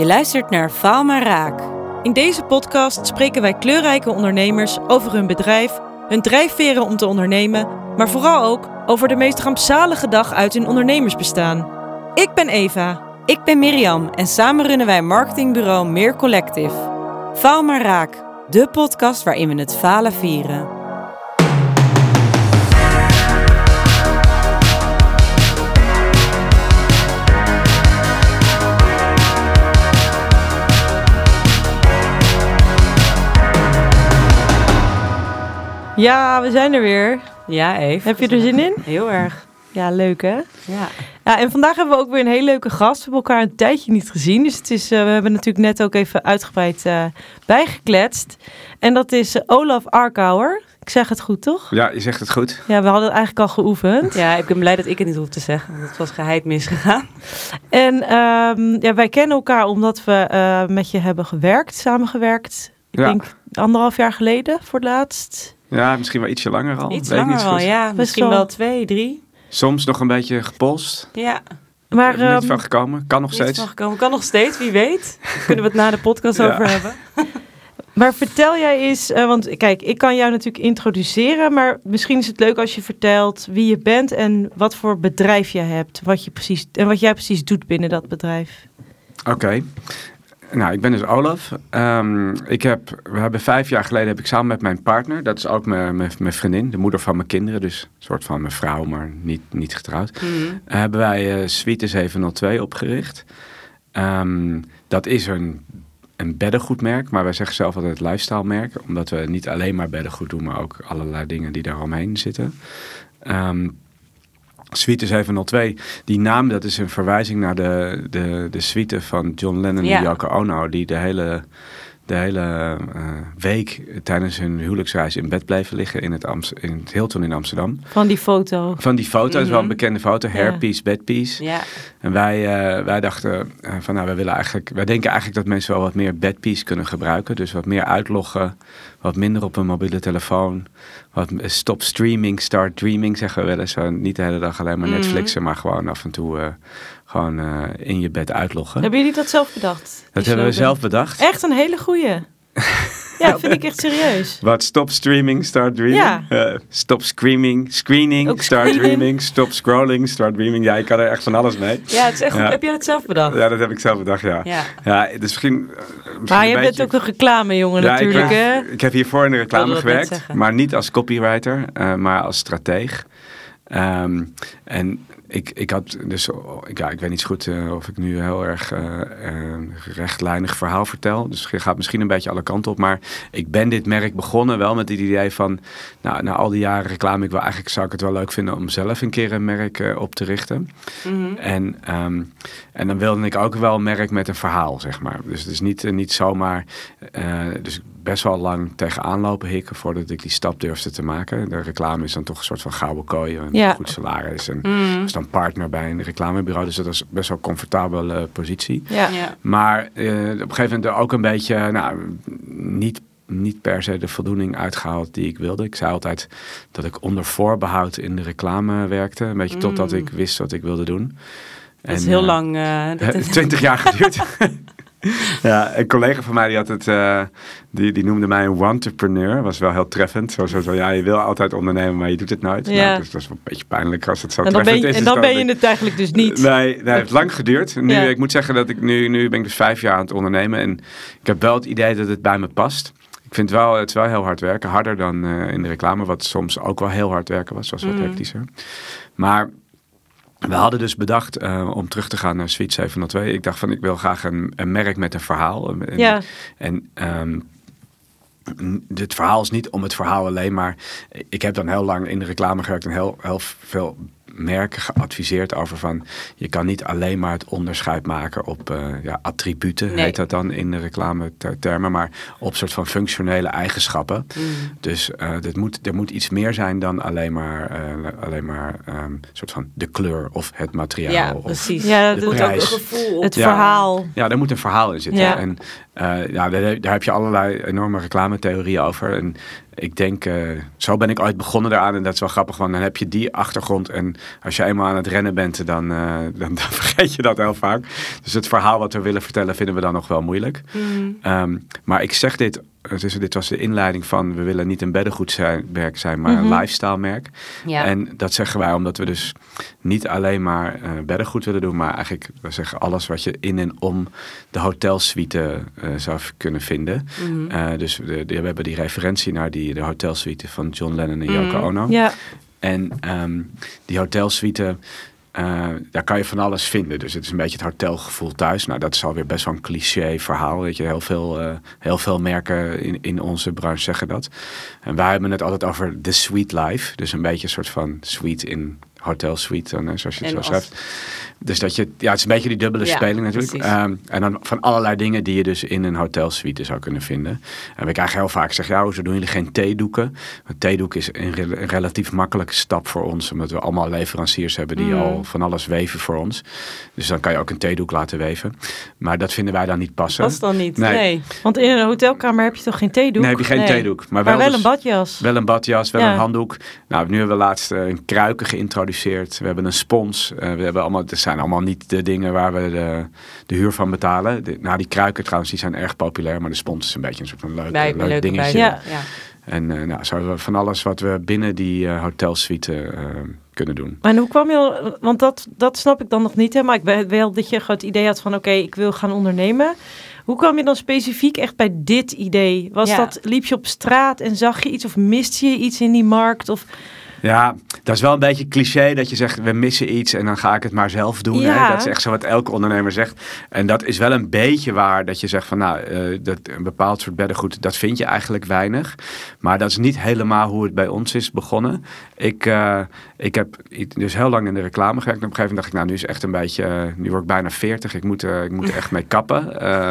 Je luistert naar Faal maar Raak. In deze podcast spreken wij kleurrijke ondernemers over hun bedrijf, hun drijfveren om te ondernemen, maar vooral ook over de meest rampzalige dag uit hun ondernemersbestaan. Ik ben Eva. Ik ben Mirjam en samen runnen wij marketingbureau Meer Collective. Faal maar Raak, de podcast waarin we het falen vieren. Ja, we zijn er weer. Ja, even. Heb je er zin in? Heel erg. Ja, leuk hè? Ja. Ja, en vandaag hebben we ook weer een hele leuke gast. We hebben elkaar een tijdje niet gezien. Dus het is, uh, we hebben natuurlijk net ook even uitgebreid uh, bijgekletst. En dat is uh, Olaf Arkauer. Ik zeg het goed, toch? Ja, je zegt het goed. Ja, we hadden het eigenlijk al geoefend. Ja, ik ben blij dat ik het niet hoef te zeggen. Want het was geheid misgegaan. En um, ja, wij kennen elkaar omdat we met je hebben gewerkt, samengewerkt. Ik ja. denk anderhalf jaar geleden voor het laatst. Ja, misschien wel ietsje langer al. Iets Weet langer al, ja. Misschien wel twee, drie. Soms nog een beetje gepolst. Ja. Maar, er is niet van gekomen. Kan nog steeds. Van gekomen. Kan nog steeds, wie weet. Kunnen we het na de podcast ja. over hebben. Maar vertel jij eens, uh, want kijk, ik kan jou natuurlijk introduceren, maar misschien is het leuk als je vertelt wie je bent en wat voor bedrijf je hebt, wat je precies en wat jij precies doet binnen dat bedrijf. Oké. Okay. Nou, ik ben dus Olaf. Um, ik heb, we hebben vijf jaar geleden heb ik samen met mijn partner, dat is ook mijn, mijn, mijn vriendin, de moeder van mijn kinderen, dus een soort van mijn vrouw, maar niet, niet getrouwd, mm -hmm. hebben wij uh, Suite 702 opgericht. Um, dat is een, een beddengoedmerk, maar wij zeggen zelf altijd lifestyle merk, omdat we niet alleen maar beddengoed doen, maar ook allerlei dingen die daaromheen zitten. Um, Suite 702, die naam dat is een verwijzing naar de, de, de suite van John Lennon ja. en Yoko Ono, die de hele, de hele uh, week tijdens hun huwelijksreis in bed bleven liggen in het, Amst in het Hilton in Amsterdam. Van die foto. Van die foto, mm -hmm. is wel een bekende foto, hairpiece, ja. bedpiece. Ja. En wij, uh, wij dachten uh, van nou, wij willen eigenlijk, wij denken eigenlijk dat mensen wel wat meer bedpiece kunnen gebruiken, dus wat meer uitloggen, wat minder op een mobiele telefoon. Wat stop streaming, start dreaming zeggen we wel eens. Niet de hele dag alleen maar Netflixen, mm. maar gewoon af en toe gewoon uh, in je bed uitloggen. Hebben jullie dat zelf bedacht? Dat hebben we zelf bedacht. Echt een hele goeie. Ja, dat vind ik echt serieus. Wat? Stop streaming, start dreaming? Ja. Uh, stop screaming, screening, Ook start dreaming. Stop scrolling, start dreaming. Ja, ik kan er echt van alles mee. Ja, het is echt. Heb jij dat zelf bedacht? Ja, dat heb ik zelf bedacht, ja. Ja, ja dus misschien... Uh, misschien maar je een bent beetje... ook een reclamejongen ja, natuurlijk, ik, hè? Ik heb hiervoor in de reclame gewerkt, maar niet als copywriter, uh, maar als strateeg. Um, en ik, ik had dus, ja, ik weet niet zo goed uh, of ik nu heel erg uh, rechtlijnig verhaal vertel. Dus je gaat misschien een beetje alle kanten op. Maar ik ben dit merk begonnen wel met het idee van, nou, na al die jaren reclame, ik wil eigenlijk zou ik het wel leuk vinden om zelf een keer een merk op te richten. Mhm. Mm -hmm. en, um, en dan wilde ik ook wel een merk met een verhaal, zeg maar. Dus het is niet, niet zomaar, dus best wel lang tegenaan lopen hikken voordat ik die stap durfde te maken. De reclame is dan toch een soort van gouden kooi, een Ja. goed salaris en Mm. is dan partner bij een reclamebureau. Dus dat is best wel een comfortabele positie. Ja. Ja. Maar eh, op een gegeven moment er ook een beetje, nou, niet, niet per se de voldoening uitgehaald die ik wilde. Ik zei altijd dat ik onder voorbehoud in de reclame werkte. Een beetje totdat Mm. ik wist wat ik wilde doen. Dat is En, heel eh, lang. eh, dat is- Twintig jaar geduurd. ja, een collega van mij die had het, uh, die, die noemde mij een entrepreneur. Was wel heel treffend. Zo, zo, zo, ja, je wil altijd ondernemen, maar je doet het nooit. Ja. Nou, dus dat is wel een beetje pijnlijk als het zo En dan ben je, is. en dan ben je het eigenlijk dus niet. Nee, nee, het heeft lang geduurd. Nu, Ja. Ik moet zeggen dat ik nu, nu ben ik dus vijf jaar aan het ondernemen. En ik heb wel het idee dat het bij me past. Ik vind wel, het is wel heel hard werken. Harder dan uh, in de reclame, wat soms ook wel heel hard werken was. Was wat Mhm. hectischer. Maar we hadden dus bedacht uh, om terug te gaan naar Suite 702. Ik dacht van, ik wil graag een, een merk met een verhaal. En, Ja. en um, het verhaal is niet om het verhaal alleen, maar ik heb dan heel lang in de reclame gewerkt en heel, heel veel merken geadviseerd over van je kan niet alleen maar het onderscheid maken op uh, ja, attributen, Nee. heet dat dan in de reclame ter- termen, maar op soort van functionele eigenschappen. Mm. Dus uh, dit moet, er moet iets meer zijn dan alleen maar, uh, alleen maar um, soort van de kleur of het materiaal. Ja, of, precies. Ja, de moet ook een gevoel. Het Ja. verhaal. Ja, daar moet een verhaal in zitten. Ja. En uh, ja, daar, daar heb je allerlei enorme reclametheorieën over. En ik denk, eh, zo ben ik ooit begonnen eraan. En dat is wel grappig, want dan heb je die achtergrond. En als je eenmaal aan het rennen bent, dan, eh, dan, dan vergeet je dat heel vaak. Dus het verhaal wat we willen vertellen, vinden we dan nog wel moeilijk. Mm. Ehm, maar ik zeg dit, dus dit was de inleiding van, we willen niet een beddengoedmerk zijn, maar Mhm. een lifestyle merk. Ja. En dat zeggen wij omdat we dus niet alleen maar eh beddengoed willen doen, maar eigenlijk, we zeggen alles wat je in en om de hotelsuite eh, zou kunnen vinden. Mhm. Dus de, de- we hebben die referentie naar die, de hotelsuite van John Lennon en Yoko Mhm. Ono. Ja, En ehm, die hotelsuite, eh, daar kan je van alles vinden. Dus het is een beetje het hotelgevoel thuis. Nou, dat is alweer best wel een cliché verhaal. Weet je, heel veel, eh, heel veel merken in, in onze branche zeggen dat. En wij hebben het altijd over the sweet life. Dus een beetje een soort van sweet in hotel suite, dan, zoals je het En zo schrijft. Dus dat je, ja, het is een beetje die dubbele Ja, speling natuurlijk. Ehm, en dan van allerlei dingen die je dus in een hotelsuite zou kunnen vinden. En we krijgen heel vaak gezegd, ja, hoezo doen jullie geen theedoeken? Want theedoek is een, rel- een relatief makkelijke stap voor ons, omdat we allemaal leveranciers hebben die Mm. al van alles weven voor ons. Dus dan kan je ook een theedoek laten weven. Maar dat vinden wij dan niet passen. Was dan niet? Nee. Nee. want in een hotelkamer heb je toch geen theedoek? Nee, heb je geen Nee. theedoek. Maar maar wel, wel dus- een badjas. wel een badjas, wel Ja. een handdoek. Nou, nu hebben we laatst eh, een kruiken geïntroduceerd. We hebben een spons. Eh, we hebben allemaal, het zijn allemaal niet de dingen waar we de, de huur van betalen. De, nou, die kruiken trouwens, die zijn erg populair. Maar de spons is een beetje een soort van leuk, Bij, leuk leuke dingetje. bij. Ja. Ja. En eh, nou, zo hebben we van alles wat we binnen die eh, hotelsuite eh, kunnen doen. En hoe kwam je, want dat, dat snap ik dan nog niet, hè? maar ik weet wel dat je gewoon het idee had van oké, ik wil gaan ondernemen. Hoe kwam je dan specifiek echt bij dit idee? Was Ja. dat, liep je op straat en zag je iets of miste je iets in die markt? Of, Ja, dat is wel een beetje cliché dat je zegt we missen iets en dan ga ik het maar zelf doen. Ja. Hè? Dat is echt zo wat elke ondernemer zegt. En dat is wel een beetje waar dat je zegt van nou, eh, dat een bepaald soort beddengoed, dat vind je eigenlijk weinig. Maar dat is niet helemaal hoe het bij ons is begonnen. Ik, eh, ik heb dus heel lang in de reclame gewerkt. En op een gegeven moment dacht ik nou nu is echt een beetje, nu word ik bijna 40. Ik moet, eh, ik moet er echt mee kappen. Eh,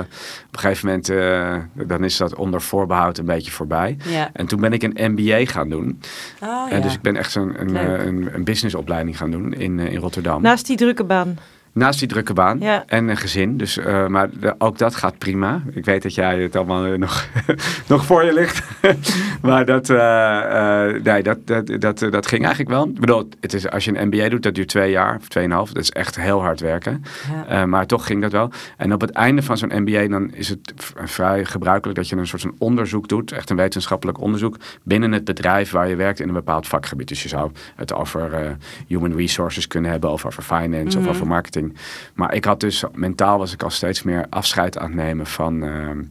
op een gegeven moment eh, dan is dat onder voorbehoud een beetje voorbij. Ja. En toen ben ik een MBA gaan doen. Oh, En ja. dus ik ben echt een, een, een, een businessopleiding gaan doen in, in Rotterdam. naast die drukke baan. Naast die drukke baan Ja. en een gezin. Dus, eh, maar de- ook dat gaat prima. Ik weet dat jij het allemaal eh, nog, nog voor je ligt. maar dat, eh, nee, dat, dat, dat, dat ging eigenlijk wel. Ik bedoel, het is, als je een MBA doet, dat duurt twee jaar of tweeënhalf. Dat is echt heel hard werken. Ja. Maar toch ging dat wel. En op het einde van zo'n MBA dan is het vrij gebruikelijk dat je een soort van onderzoek doet. Echt een wetenschappelijk onderzoek binnen het bedrijf waar je werkt in een bepaald vakgebied. Dus je zou het over human resources kunnen hebben of over finance Mhm. of over marketing. Maar ik had dus, mentaal was ik al steeds meer afscheid aan het nemen van... ehm,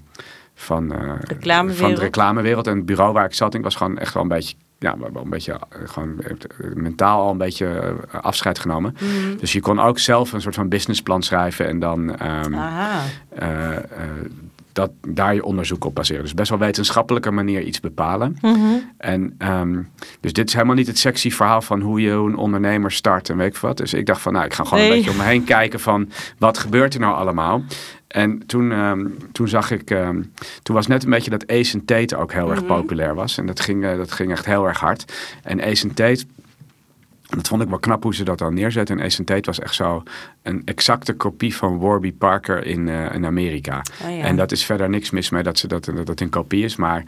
van, eh, van de reclamewereld. En het bureau waar ik zat, ik was gewoon echt wel een beetje, ja, wel een beetje, eh, gewoon eh, mentaal al een beetje eh, afscheid genomen. Mhm. Dus je kon ook zelf een soort van businessplan schrijven en dan ehm, eh, eh, dat, daar je onderzoek op baseren. Dus best wel wetenschappelijke manier iets bepalen. Mhm. En ehm, dus dit is helemaal niet het sexy verhaal van hoe je een ondernemer start en weet ik wat. Dus ik dacht van, nou, ik ga gewoon Nee. een beetje om me heen kijken van wat gebeurt er nou allemaal. En toen, ehm, toen zag ik, ehm, toen was net een beetje dat Ace Tate ook heel erg Mhm. populair was. En dat ging, eh, dat ging echt heel erg hard. En Ace en dat vond ik wel knap hoe ze dat dan neerzetten. En Tate was echt zo een exacte kopie van Warby Parker in, eh, in Amerika. Oh, ja. En dat is verder niks mis mee dat ze dat, dat een kopie is. Maar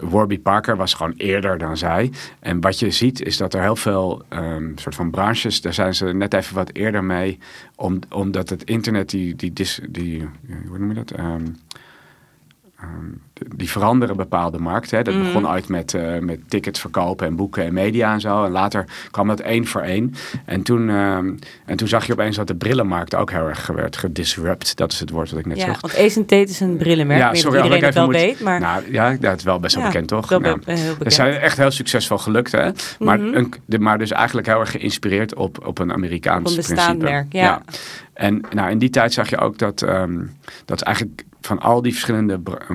Warby Parker was gewoon eerder dan zij. En wat je ziet is dat er heel veel ehm, soort van branches, daar zijn ze net even wat eerder mee. Om, omdat het internet, die, die, dis, die hoe noem je dat? Ehm, die veranderen bepaalde markten. Hè. Dat Mhm. begon uit met, eh, met tickets verkopen en boeken en media en zo. En later kwam dat één voor één. En toen, ehm, en toen zag je opeens dat de brillenmarkt ook heel erg werd gedisrupt. Dat is het woord wat ik net ja, zocht. want is een brillenmerk. Ja, sorry, ik iedereen het wel even weet, maar Nou ja, dat is wel best wel Ja, bekend toch? Nou, eh, ze bekend. zijn echt heel succesvol gelukt, hè? Maar, Mhm. een, de, maar dus eigenlijk heel erg geïnspireerd op, op een Amerikaans Op een bestaand principe. merk, ja. En nou, in die tijd zag je ook dat, ehm, dat eigenlijk van al die verschillende br-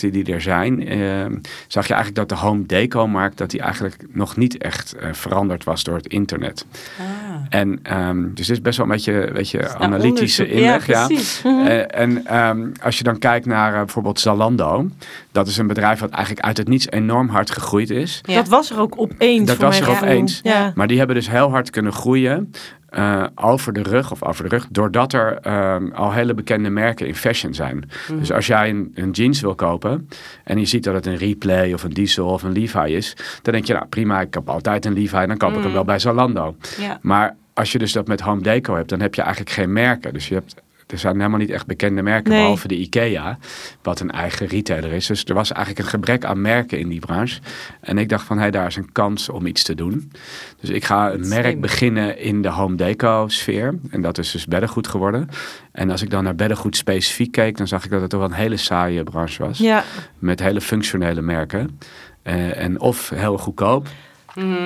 markten die er zijn, ehm, zag je eigenlijk dat de home deco-markt dat die eigenlijk nog niet echt eh, veranderd was door het internet. Ah. En ehm, dus dit is best wel een beetje, weet je, Nou, analytische inleg. Ja, precies. eh, en ehm, als je dan kijkt naar eh, bijvoorbeeld Zalando, dat is een bedrijf wat eigenlijk uit het niets enorm hard gegroeid is. Ja. Dat was er ook opeens Dat voor was mijn er opeens. Ja. Maar die hebben dus heel hard kunnen groeien. Eh, over de rug of over de rug, doordat er ehm, al hele bekende merken in fashion zijn. Mhm. Dus als jij een, een jeans wil kopen en je ziet dat het een Replay of een Diesel of een Levi is, dan denk je, nou prima, ik heb altijd een Levi, dan koop ik Mhm. hem wel bij Zalando. Maar als je dus dat met home deco hebt, dan heb je eigenlijk geen merken. Dus je hebt, er zijn helemaal niet echt bekende merken, Nee. behalve de IKEA, wat een eigen retailer is. Dus er was eigenlijk een gebrek aan merken in die branche. En ik dacht van, hé, daar is een kans om iets te doen. Dus ik ga een merk Slim. beginnen in de home deco sfeer. En dat is dus beddengoed geworden. En als ik dan naar beddengoed specifiek keek, dan zag ik dat het toch wel een hele saaie branche was. Ja, Met hele functionele merken. Eh, en of heel goedkoop,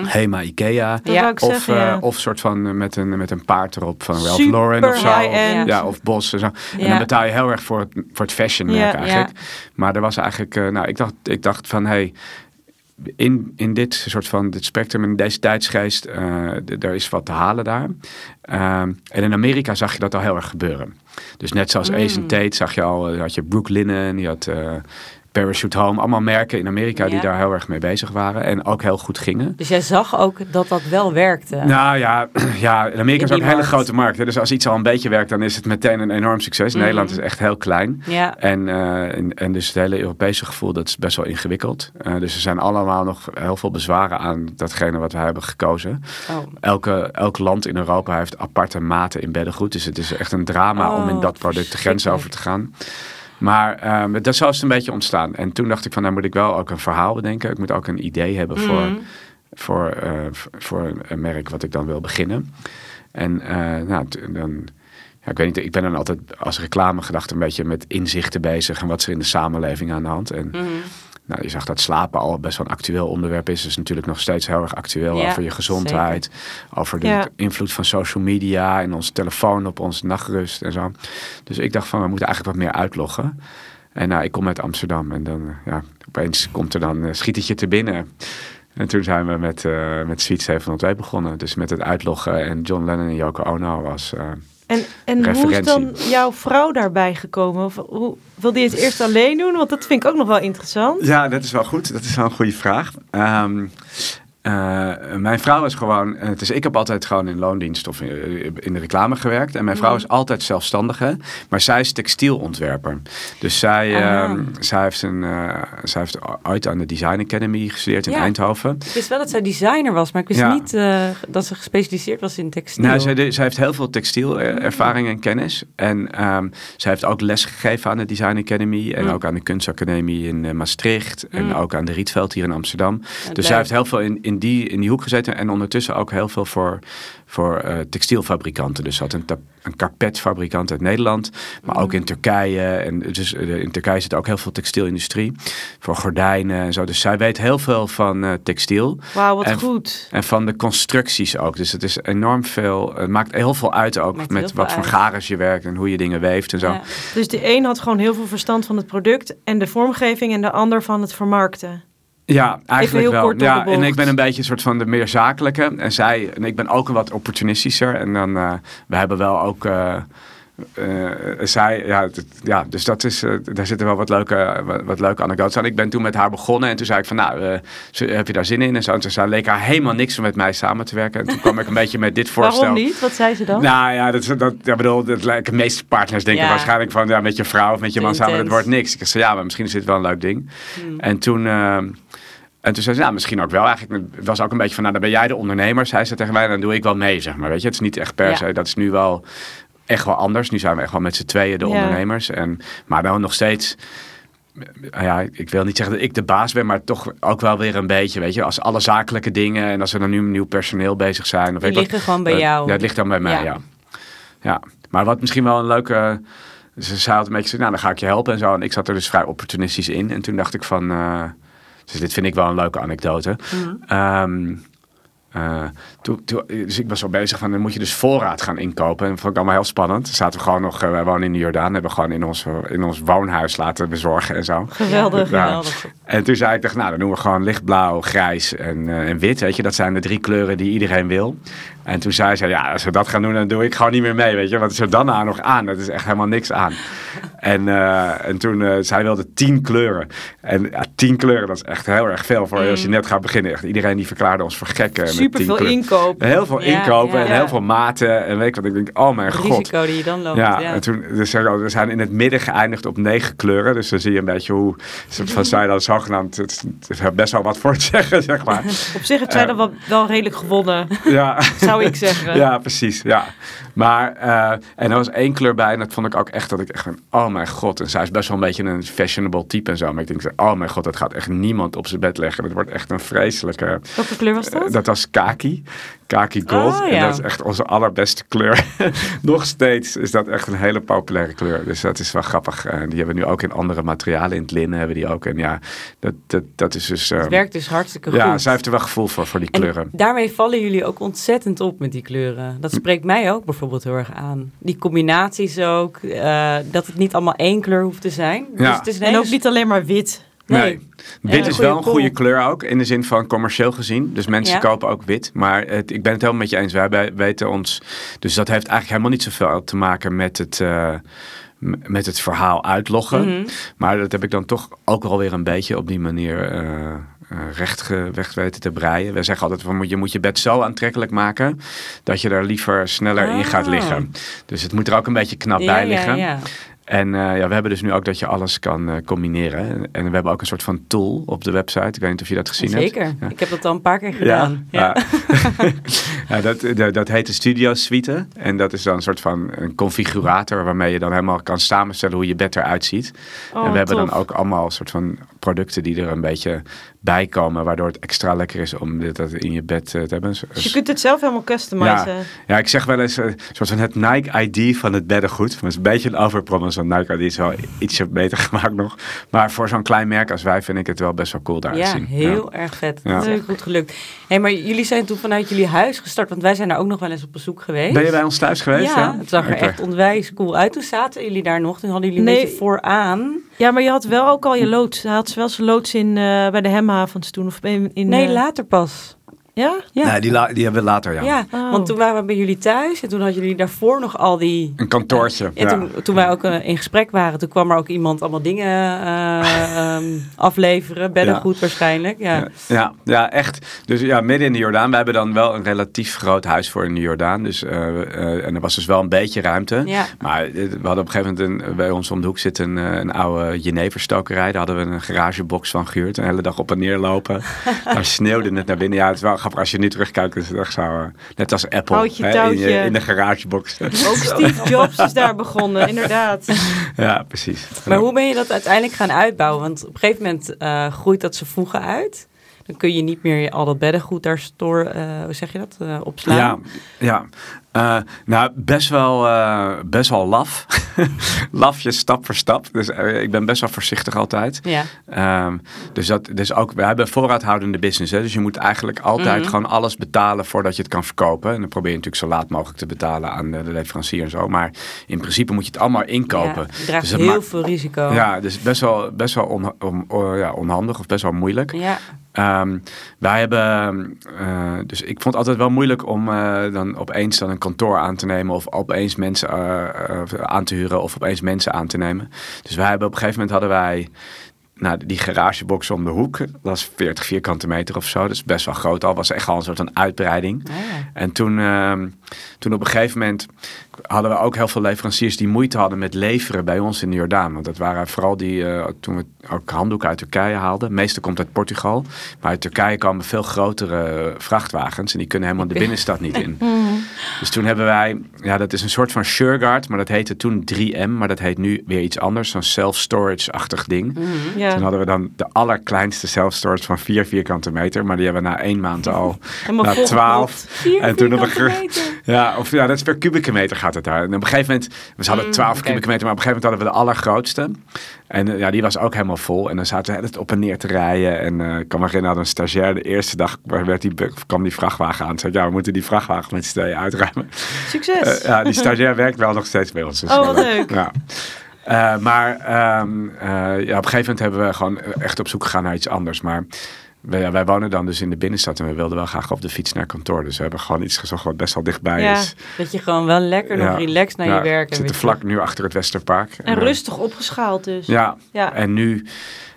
Hema, Ikea. Ja. Of, zeggen, eh, of soort van eh, met een, met een paard erop van Ralph Super Lauren of zo. high-end. Ja, of Bos en zo. En Ja. dan betaal je heel erg voor het, voor het fashion merk Ja. eigenlijk. Maar er was eigenlijk, eh, nou ik dacht, ik dacht van hey, in, in dit soort van dit spectrum, in deze tijdsgeest, eh, d- er is wat te halen daar. Ehm, en in Amerika zag je dat al heel erg gebeuren. Dus net zoals Mm. Ace Tate zag je al, had je Brooklinen, je had eh, Parachute Home, allemaal merken in Amerika die daar heel erg mee bezig waren en ook heel goed gingen. Dus jij zag ook dat dat wel werkte. Nou ja, ja in Amerika In is ook een hele grote markt. Hè? Dus als iets al een beetje werkt, dan is het meteen een enorm succes. Mhm. Nederland is echt heel klein. Ja. En, eh, en, en dus het hele Europese gevoel, dat is best wel ingewikkeld. Eh, dus er zijn allemaal nog heel veel bezwaren aan datgene wat we hebben gekozen. Oh. Elke, elk land in Europa heeft aparte maten in beddengoed. Dus het is echt een drama om in Oh, dat product de grens over te gaan. Maar ehm dat zo is een beetje ontstaan. En toen dacht ik van, nou moet ik wel ook een verhaal bedenken. Ik moet ook een idee hebben voor, Mhm. voor, eh, voor een merk wat ik dan wil beginnen. En eh, nou, dan, ja, ik weet niet, ik ben dan altijd als reclame gedacht een beetje met inzichten bezig en wat is er in de samenleving aan de hand. En Mhm. Nou, je zag dat slapen al best wel een actueel onderwerp is. Dus natuurlijk nog steeds heel erg actueel Ja, over je gezondheid. Over de Ja. invloed van social media en onze telefoon op onze nachtrust en zo. Dus ik dacht van, we moeten eigenlijk wat meer uitloggen. En nou, ik kom uit Amsterdam en dan, eh, ja, opeens komt er dan een schietetje te binnen. En toen zijn we met, eh met Suite 702 begonnen. Dus met het uitloggen en John Lennon en Yoko Ono was... eh, En, en hoe is dan jouw vrouw daarbij gekomen? Of, hoe, wilde je het eerst alleen doen? Want dat vind ik ook nog wel interessant. Ja, dat is wel goed. Dat is wel een goede vraag. Ehm, eh, mijn vrouw is gewoon, eh, dus ik heb altijd gewoon in loondienst of in, in de reclame gewerkt. En mijn vrouw is altijd zelfstandige, maar zij is textielontwerper. Dus zij, Ah. ehm, zij, heeft een, eh, zij heeft ooit aan de Design Academy gestudeerd in Ja. Eindhoven. Ik wist wel dat zij designer was, maar ik wist Ja. niet eh, dat ze gespecialiseerd was in textiel. Nou, zij, de- zij heeft heel veel textielervaring en kennis. En ehm, zij heeft ook les gegeven aan de Design Academy. En Mm. ook aan de Kunstacademie in eh, Maastricht. En ook aan de Rietveld hier in Amsterdam. Dus zij heeft heel veel in, in, die, in die hoek gezeten. En ondertussen ook heel veel voor, voor eh, textielfabrikanten. Dus had een, een karpetfabrikant uit Nederland. Maar ook in Turkije. En dus eh, in Turkije zit ook heel veel textielindustrie. Voor gordijnen en zo. Dus zij weet heel veel van eh, textiel. Wauw, wat En- goed. En van de constructies ook. Dus het is enorm veel. Het maakt heel veel uit ook Maakt met wat voor garens je werkt en hoe je dingen weeft en zo. Ja. Dus de een had gewoon heel veel verstand van het product en de vormgeving en de ander van het vermarkten. Ja, eigenlijk heel wel. kort ja, en ik ben een beetje een soort van de meer zakelijke. En zij, en ik ben ook een wat opportunistischer. En dan, eh, we hebben wel ook. eh, eh, zij, ja, ja, dus dat is, eh, daar zitten wel wat leuke, wat, wat leuke anekdotes aan. Ik ben toen met haar begonnen en toen zei ik van, nou, ze- heb je daar zin in? En zo, en toen zei, leek haar helemaal niks om met mij samen te werken. En toen kwam ik een beetje met dit voorstel. Waarom niet? Wat zei ze dan? Nou ja, dat, dat, ja, bedoel, dat de meeste partners denken Ja. waarschijnlijk van ja, met je vrouw of met je man samen, dat wordt niks. Ik zei ja, maar misschien is dit wel een leuk ding. Hmm. En toen, en toen zei ze, nou misschien ook wel eigenlijk. Het was ook een beetje van, nou dan ben jij de ondernemer. Zij zei tegen mij, dan doe ik wel mee, zeg maar. Weet je, het is niet echt per Ja. se, dat is nu wel echt wel anders. Nu zijn we echt wel met z'n tweeën de Ja. ondernemers. En, maar dan nog steeds... Ja, ik wil niet zeggen dat ik de baas ben, maar toch ook wel weer een beetje, weet je, als alle zakelijke dingen en als er dan nu nieuw personeel bezig zijn. Of Die ik wat, liggen gewoon bij jou. Ja, het ligt dan bij mij, Ja. ja. ja. Maar wat misschien wel een leuke... Ze zei altijd een beetje, nou dan ga ik je helpen en zo. En ik zat er dus vrij opportunistisch in. En toen dacht ik van... eh, dus dit vind ik wel een leuke anekdote. Ehm, eh, dus ik was al bezig van, dan moet je dus voorraad gaan inkopen. En dat vond ik allemaal heel spannend. Zaten we gewoon nog, eh, wij wonen in de Jordaan. Hebben we gewoon in ons, in ons woonhuis laten bezorgen en zo. Geweldig. Geweldig. En toen zei ik, dacht, nou dan doen we gewoon lichtblauw, grijs en, eh, en wit. Weet je, dat zijn de drie kleuren die iedereen wil. En toen zei ze, ja, als we dat gaan doen, dan doe ik gewoon niet meer mee, weet je. Wat is er dan aan nog aan? Dat is echt helemaal niks aan. En, uh, en toen, uh, zij wilde tien kleuren. En ja, tien kleuren, dat is echt heel erg veel voor mm. als je net gaat beginnen. Echt, iedereen die verklaarde ons voor gekken. Super veel inkopen. Heel veel ja, inkopen ja, en heel veel maten. En weet ik wat, ik denk, oh mijn Het god. risico die je dan loopt. Ja, en toen, dus we zijn in het midden geëindigd op negen kleuren. Dus dan zie je een beetje hoe, van zij dan zogenaamd, het, het heeft best wel wat voor te zeggen, zeg maar. op zich heeft zij uh, dan wel, wel redelijk gewonnen, ja. zou ik zeggen. Ja, precies, ja. Maar, uh, en er was één kleur bij en dat vond ik ook echt dat ik echt van, oh mijn god. En zij is best wel een beetje een fashionable type en zo. Maar ik denk, oh mijn god, dat gaat echt niemand op zijn bed leggen. Dat wordt echt een vreselijke... Welke kleur was dat? Uh, dat was kaki. Kaki gold. Oh, ja. En dat is echt onze allerbeste kleur. Nog steeds is dat echt een hele populaire kleur. Dus dat is wel grappig. Uh, die hebben we nu ook in andere materialen. In het linnen hebben die ook. En ja, dat, dat, dat is dus... het werkt dus hartstikke goed. Ja, zij heeft er wel gevoel voor, voor die kleuren. En daarmee vallen jullie ook ontzettend op met die kleuren. Dat spreekt mij ook bijvoorbeeld heel erg aan. Die combinaties ook. Uh, dat het niet allemaal één kleur hoeft te zijn. Ja. Dus het is En ook niet alleen maar wit. Nee. Nee. Wit Ja, is wel een goede kleur ook, in de zin van commercieel gezien. Dus mensen Ja. kopen ook wit. Maar het, ik ben het helemaal met je eens. Wij weten ons. Dus dat heeft eigenlijk helemaal niet zoveel te maken met het. eh, met het verhaal uitloggen. Mhm. Maar dat heb ik dan toch ook wel weer een beetje op die manier eh, recht, weten te breien. We zeggen altijd, van, je moet je bed zo aantrekkelijk maken dat je daar liever sneller in gaat Ah. liggen. Dus het moet er ook een beetje knap Ja, bij ja, liggen. ja. En eh, ja, we hebben dus nu ook dat je alles kan eh, combineren. En we hebben ook een soort van tool op de website. Ik weet niet of je dat gezien Zeker. hebt. Ja. Ik heb dat al een paar keer gedaan. Ja. Ja. Ja, dat, dat, dat heet de Studio Suite. En dat is dan een soort van een configurator waarmee je dan helemaal kan samenstellen hoe je bed eruit ziet. Oh, en we hebben tof. dan ook allemaal een soort van producten die er een beetje bij komen, waardoor het extra lekker is om dit dat in je bed eh, te hebben. Dus je kunt het zelf helemaal customizen. Ja, ik zeg wel eens eh, een soort van het Nike ID van het beddengoed. Maar het is een beetje een overpromise, want Nike ID is wel ietsje beter gemaakt nog. Maar voor zo'n klein merk als wij vind ik het wel best wel cool daar Ja, zien. heel erg vet. Ja. Dat is goed gelukt. Hey, maar jullie zijn toen vanuit jullie huis gestart, want wij zijn daar ook nog wel eens op bezoek geweest. Ben je bij ons thuis geweest? Ja, het zag er echt onwijs cool uit. Toen zaten jullie daar nog, toen hadden jullie een Nee. beetje vooraan. Ja, maar je had wel ook al je loods. Hij had wel zijn loods in, eh, bij de Hemhavens toen. Of in, in, Nee, eh, later pas. Ja? Ja. Nee, die, la- die hebben we later, ja. Ja, Oh. want toen waren we bij jullie thuis en toen hadden jullie daarvoor nog al die... Een kantoortje. Ja, toen, toen wij ook eh, in gesprek waren, toen kwam er ook iemand allemaal dingen eh, ehm, afleveren. Beddengoed waarschijnlijk. Ja. Ja, ja, ja, echt. Dus ja, midden in de Jordaan. We hebben dan wel een relatief groot huis voor in de Jordaan. Dus, eh, en er was dus wel een beetje ruimte. Ja. Maar we hadden op een gegeven moment, een, bij ons om de hoek zit een, eh, een oude jeneverstokerij. Daar hadden we een garagebox van gehuurd. Een hele dag op en neer lopen. Daar sneeuwde het naar binnen. Ja, het is wel grappig als je nu terugkijkt. is het echt zo, eh, net als Apple Houtje hè, in, je, in de garagebox. Ook Steve Jobs is daar begonnen, inderdaad. ja, precies. Maar hoe ben je dat uiteindelijk gaan uitbouwen? Want op een gegeven moment eh, groeit dat ze voegen uit. Dan kun je niet meer al dat beddengoed daar store, eh, hoe zeg je dat, eh, opslaan. Ja, ja. Eh, nou, best wel, eh, best wel laf. Lafjes stap voor stap. Dus eh, ik ben best wel voorzichtig altijd. Ja. Ehm, dus, dat, dus ook, we hebben voorraadhoudende business. Hè? Dus je moet eigenlijk altijd Mhm. gewoon alles betalen voordat je het kan verkopen. En dan probeer je natuurlijk zo laat mogelijk te betalen aan de, de leverancier en zo. Maar in principe moet je het allemaal inkopen. Ja, je draagt Dus heel veel risico. Ja, dus best wel, best wel on, on- oh, ja, onhandig of best wel moeilijk. Ja. Ehm, wij hebben, eh, dus ik vond het altijd wel moeilijk om eh, dan opeens dan een kantoor aan te nemen of opeens mensen eh, aan te huren of opeens mensen aan te nemen. Dus wij hebben op een gegeven moment hadden wij nou, die garagebox om de hoek. Dat was 40 vierkante meter of zo. Dus best wel groot al. Was echt al een soort van uitbreiding. Ja. En toen, ehm, toen op een gegeven moment hadden we ook heel veel leveranciers die moeite hadden met leveren bij ons in de Jordaan. Want dat waren vooral die, eh, toen we ook handdoeken uit Turkije haalden. De meeste komt uit Portugal. Maar uit Turkije komen veel grotere vrachtwagens. En die kunnen helemaal de binnenstad niet in. Dus toen hebben wij, ja dat is een soort van Sureguard. Maar dat heette toen 3M. Maar dat heet nu weer iets anders. Zo'n self-storage-achtig ding. Mhm. Ja. Toen hadden we dan de allerkleinste self-storage van 4 vierkante meter. Maar die hebben we na één maand al Helemaal naar vol 12. Vier En toen ge- meter. Ja, of ja, dat is per kubieke meter gaat het daar. En op een gegeven moment, we hadden 12 Mm, oké. kubieke meter, maar op een gegeven moment hadden we de allergrootste. En eh, ja, die was ook helemaal vol. En dan zaten we het op en neer te rijden. En eh, ik kan me herinneren, een stagiair de eerste dag werd die, kwam die vrachtwagen aan. Zei, ja, we moeten die vrachtwagen met z'n tweeën uitruimen. Succes. Eh, ja, die stagiair werkt wel nog steeds bij ons. dus Oh, wat leuk. Ja. Maar ehm, eh, ja, op een gegeven moment hebben we gewoon echt op zoek gegaan naar iets anders. Maar wij, wij wonen dan dus in de binnenstad en we wilden wel graag op de fiets naar kantoor. Dus we hebben gewoon iets gezocht wat best wel dichtbij Ja. is. Dat je gewoon wel lekker nog Ja. relaxed naar Ja, je werk We en zitten vlak nu achter het Westerpark. En rustig opgeschaald dus. Ja, Ja. en nu,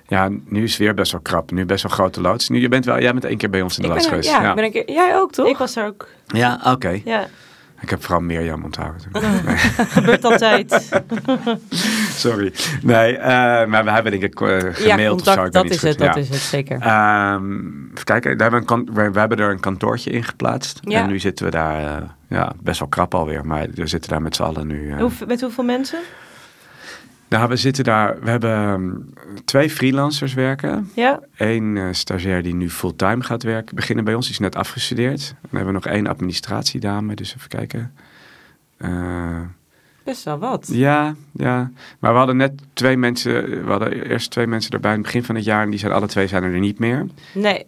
ja, nu is het weer best wel krap. Nu best wel grote loods. Nu, je bent wel, jij bent één keer bij ons in de Ik loods ben er- geweest. ja, ben ik, jij ook toch? Ik was daar ook. ja oké. Ja, Ik heb vooral Mirjam onthouden. gebeurt altijd. Sorry. Nee, eh, maar we hebben denk ik eh, ja, of zo. dat is het, dat is het, zeker. Ehm, even kijken, daar hebben we, hebben er een kantoortje in geplaatst. Ja. En nu zitten we daar, eh, ja, best wel krap alweer. Maar we zitten daar met z'n allen nu. Hoe, met hoeveel mensen? Nou, we zitten daar, we hebben ehm, twee freelancers werken. Ja, Eén stagiair die nu fulltime gaat werken, beginnen bij ons, die is net afgestudeerd. Dan hebben we nog één administratiedame, dus even kijken. Best wel wat. ja, ja. Maar we hadden net twee mensen, we hadden eerst twee mensen erbij in het begin van het jaar en die zijn alle twee zijn er niet meer. Nee,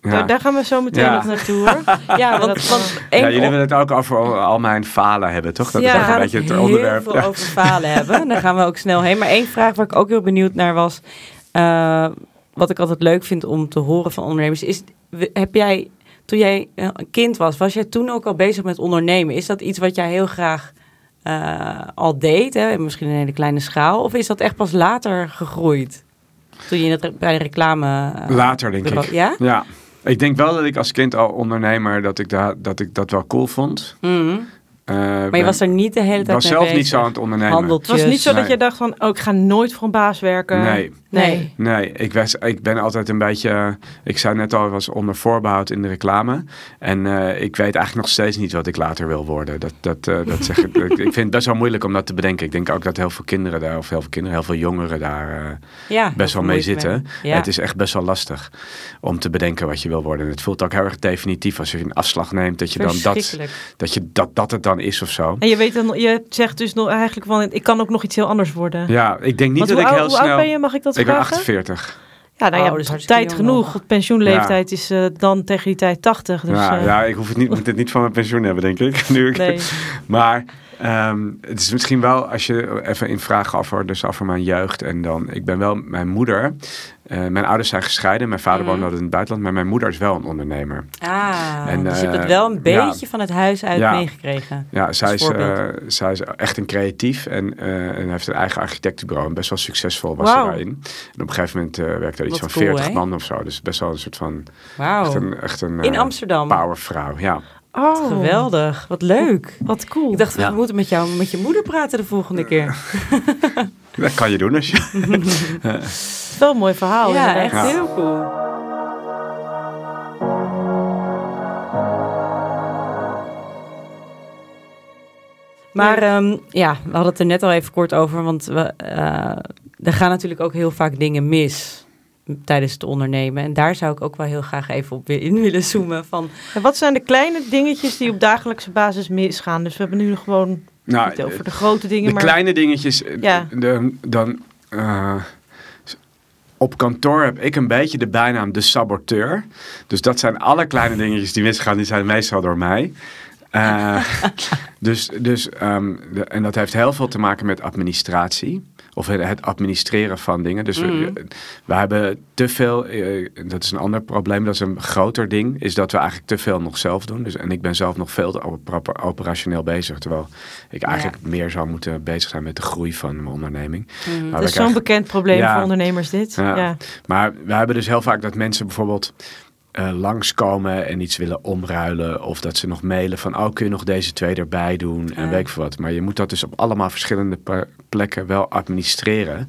Ja, Daar, daar gaan we zo meteen Ja. nog naartoe hoor. ja, want, dat- want ja jullie willen het ook over al, al mijn falen hebben, toch? Dat Ja, is ook een het beetje het heel onderwerp. veel over falen hebben. Daar gaan we ook snel heen. Maar één vraag waar ik ook heel benieuwd naar was... eh, wat ik altijd leuk vind om te horen van ondernemers... is heb jij, toen jij eh, een kind was... was jij toen ook al bezig met ondernemen? Is dat iets wat jij heel graag eh, al deed? Hè? Misschien een hele kleine schaal? Of is dat echt pas later gegroeid? Toen je in het, bij de reclame... eh, Later, denk bureau- ik. Ja? Ja. Ik denk wel dat ik als kind al ondernemer, dat ik, da dat, ik dat wel cool vond. Mhm. Eh, Maar je was er niet de hele ik tijd was mee zelf bezig? niet zo aan het ondernemen. Het Handeltjes? was niet zo dat je dacht van, oh, ik ga nooit voor een baas werken. Nee. Nee. Nee, ik, was, ik ben altijd een beetje. eh, Ik zei net al, ik was onder voorbehoud in de reclame. En eh, ik weet eigenlijk nog steeds niet wat ik later wil worden. Dat, dat, eh, dat zeg ik, ik. Vind het best wel moeilijk om dat te bedenken. Ik denk ook dat heel veel kinderen daar, of heel veel kinderen, heel veel jongeren daar eh, Ja, best wel mee zitten. Ja. Het is echt best wel lastig om te bedenken wat je wil worden. En het voelt ook heel erg definitief als je een afslag neemt, dat je dan dat, dat, je dat, dat het dan is of zo. En je weet dan, je zegt dus nog eigenlijk van, ik kan ook nog iets heel anders worden. Ja, ik denk niet Want dat hoe, ik oud, heel hoe oud snel. ben je, mag ik dat ik ben vragen? 48. Ja, nou Oh, ja, tot hartstikke tijd genoeg. nog. Pensioenleeftijd is eh, dan tegen die tijd 80. Dus, ja, eh, ja, ik hoef het niet, moet het niet van mijn pensioen hebben, denk ik. Nu ik nee. Maar ehm, het is misschien wel, als je even in vragen over, dus over mijn jeugd. En dan, ik ben wel, mijn moeder, eh, mijn ouders zijn gescheiden. Mijn vader Mhm. woonde in het buitenland, maar mijn moeder is wel een ondernemer. Ah, En, dus je hebt eh, het wel een ja. beetje van het huis uit Ja. meegekregen. Ja, zij is, eh, zij is echt een creatief en, eh, en heeft een eigen architectenbureau. En best wel succesvol was ze daarin. En op een gegeven moment eh, werkte er iets Wat van cool, 40 hè? man of zo. Dus best wel een soort van, Wauw. echt een, echt een In eh, Amsterdam. powervrouw. Ja. Oh, Geweldig. Wat leuk. Wat cool. Ik dacht, Ja. we moeten met jou met je moeder praten de volgende keer. Dat kan je doen als je... wel een mooi verhaal. ja, inderdaad. echt Ja. heel cool. Maar ehm, ja, we hadden het er net al even kort over, want we, eh, er gaan natuurlijk ook heel vaak dingen mis tijdens het ondernemen. En daar zou ik ook wel heel graag even op weer in willen zoomen. Van, En wat zijn de kleine dingetjes die op dagelijkse basis misgaan? Dus we hebben nu gewoon Nou, niet over de grote dingen, De maar... kleine dingetjes, eh, Ja. de, dan... eh, op kantoor heb ik een beetje de bijnaam de saboteur. Dus dat zijn alle kleine dingetjes die misgaan, die zijn meestal door mij. Eh, dus, dus, ehm, de- en dat heeft heel veel te maken met administratie. Of het- administreren van dingen. Dus we, we hebben te veel, eh, dat is een ander probleem, dat is een groter ding, is dat we eigenlijk te veel nog zelf doen. Dus, en ik ben zelf nog veel te op- operationeel bezig. Terwijl ik eigenlijk meer zou moeten bezig zijn met de groei van mijn onderneming. mm, Dat we is zo'n bekend probleem Ja. voor ondernemers dit. Ja. Maar we hebben dus heel vaak dat mensen bijvoorbeeld eh, langskomen en iets willen omruilen. Of dat ze nog mailen van, oh kun je nog deze twee erbij doen en Ja. weet ik veel wat. Maar je moet dat dus op allemaal verschillende plekken wel administreren.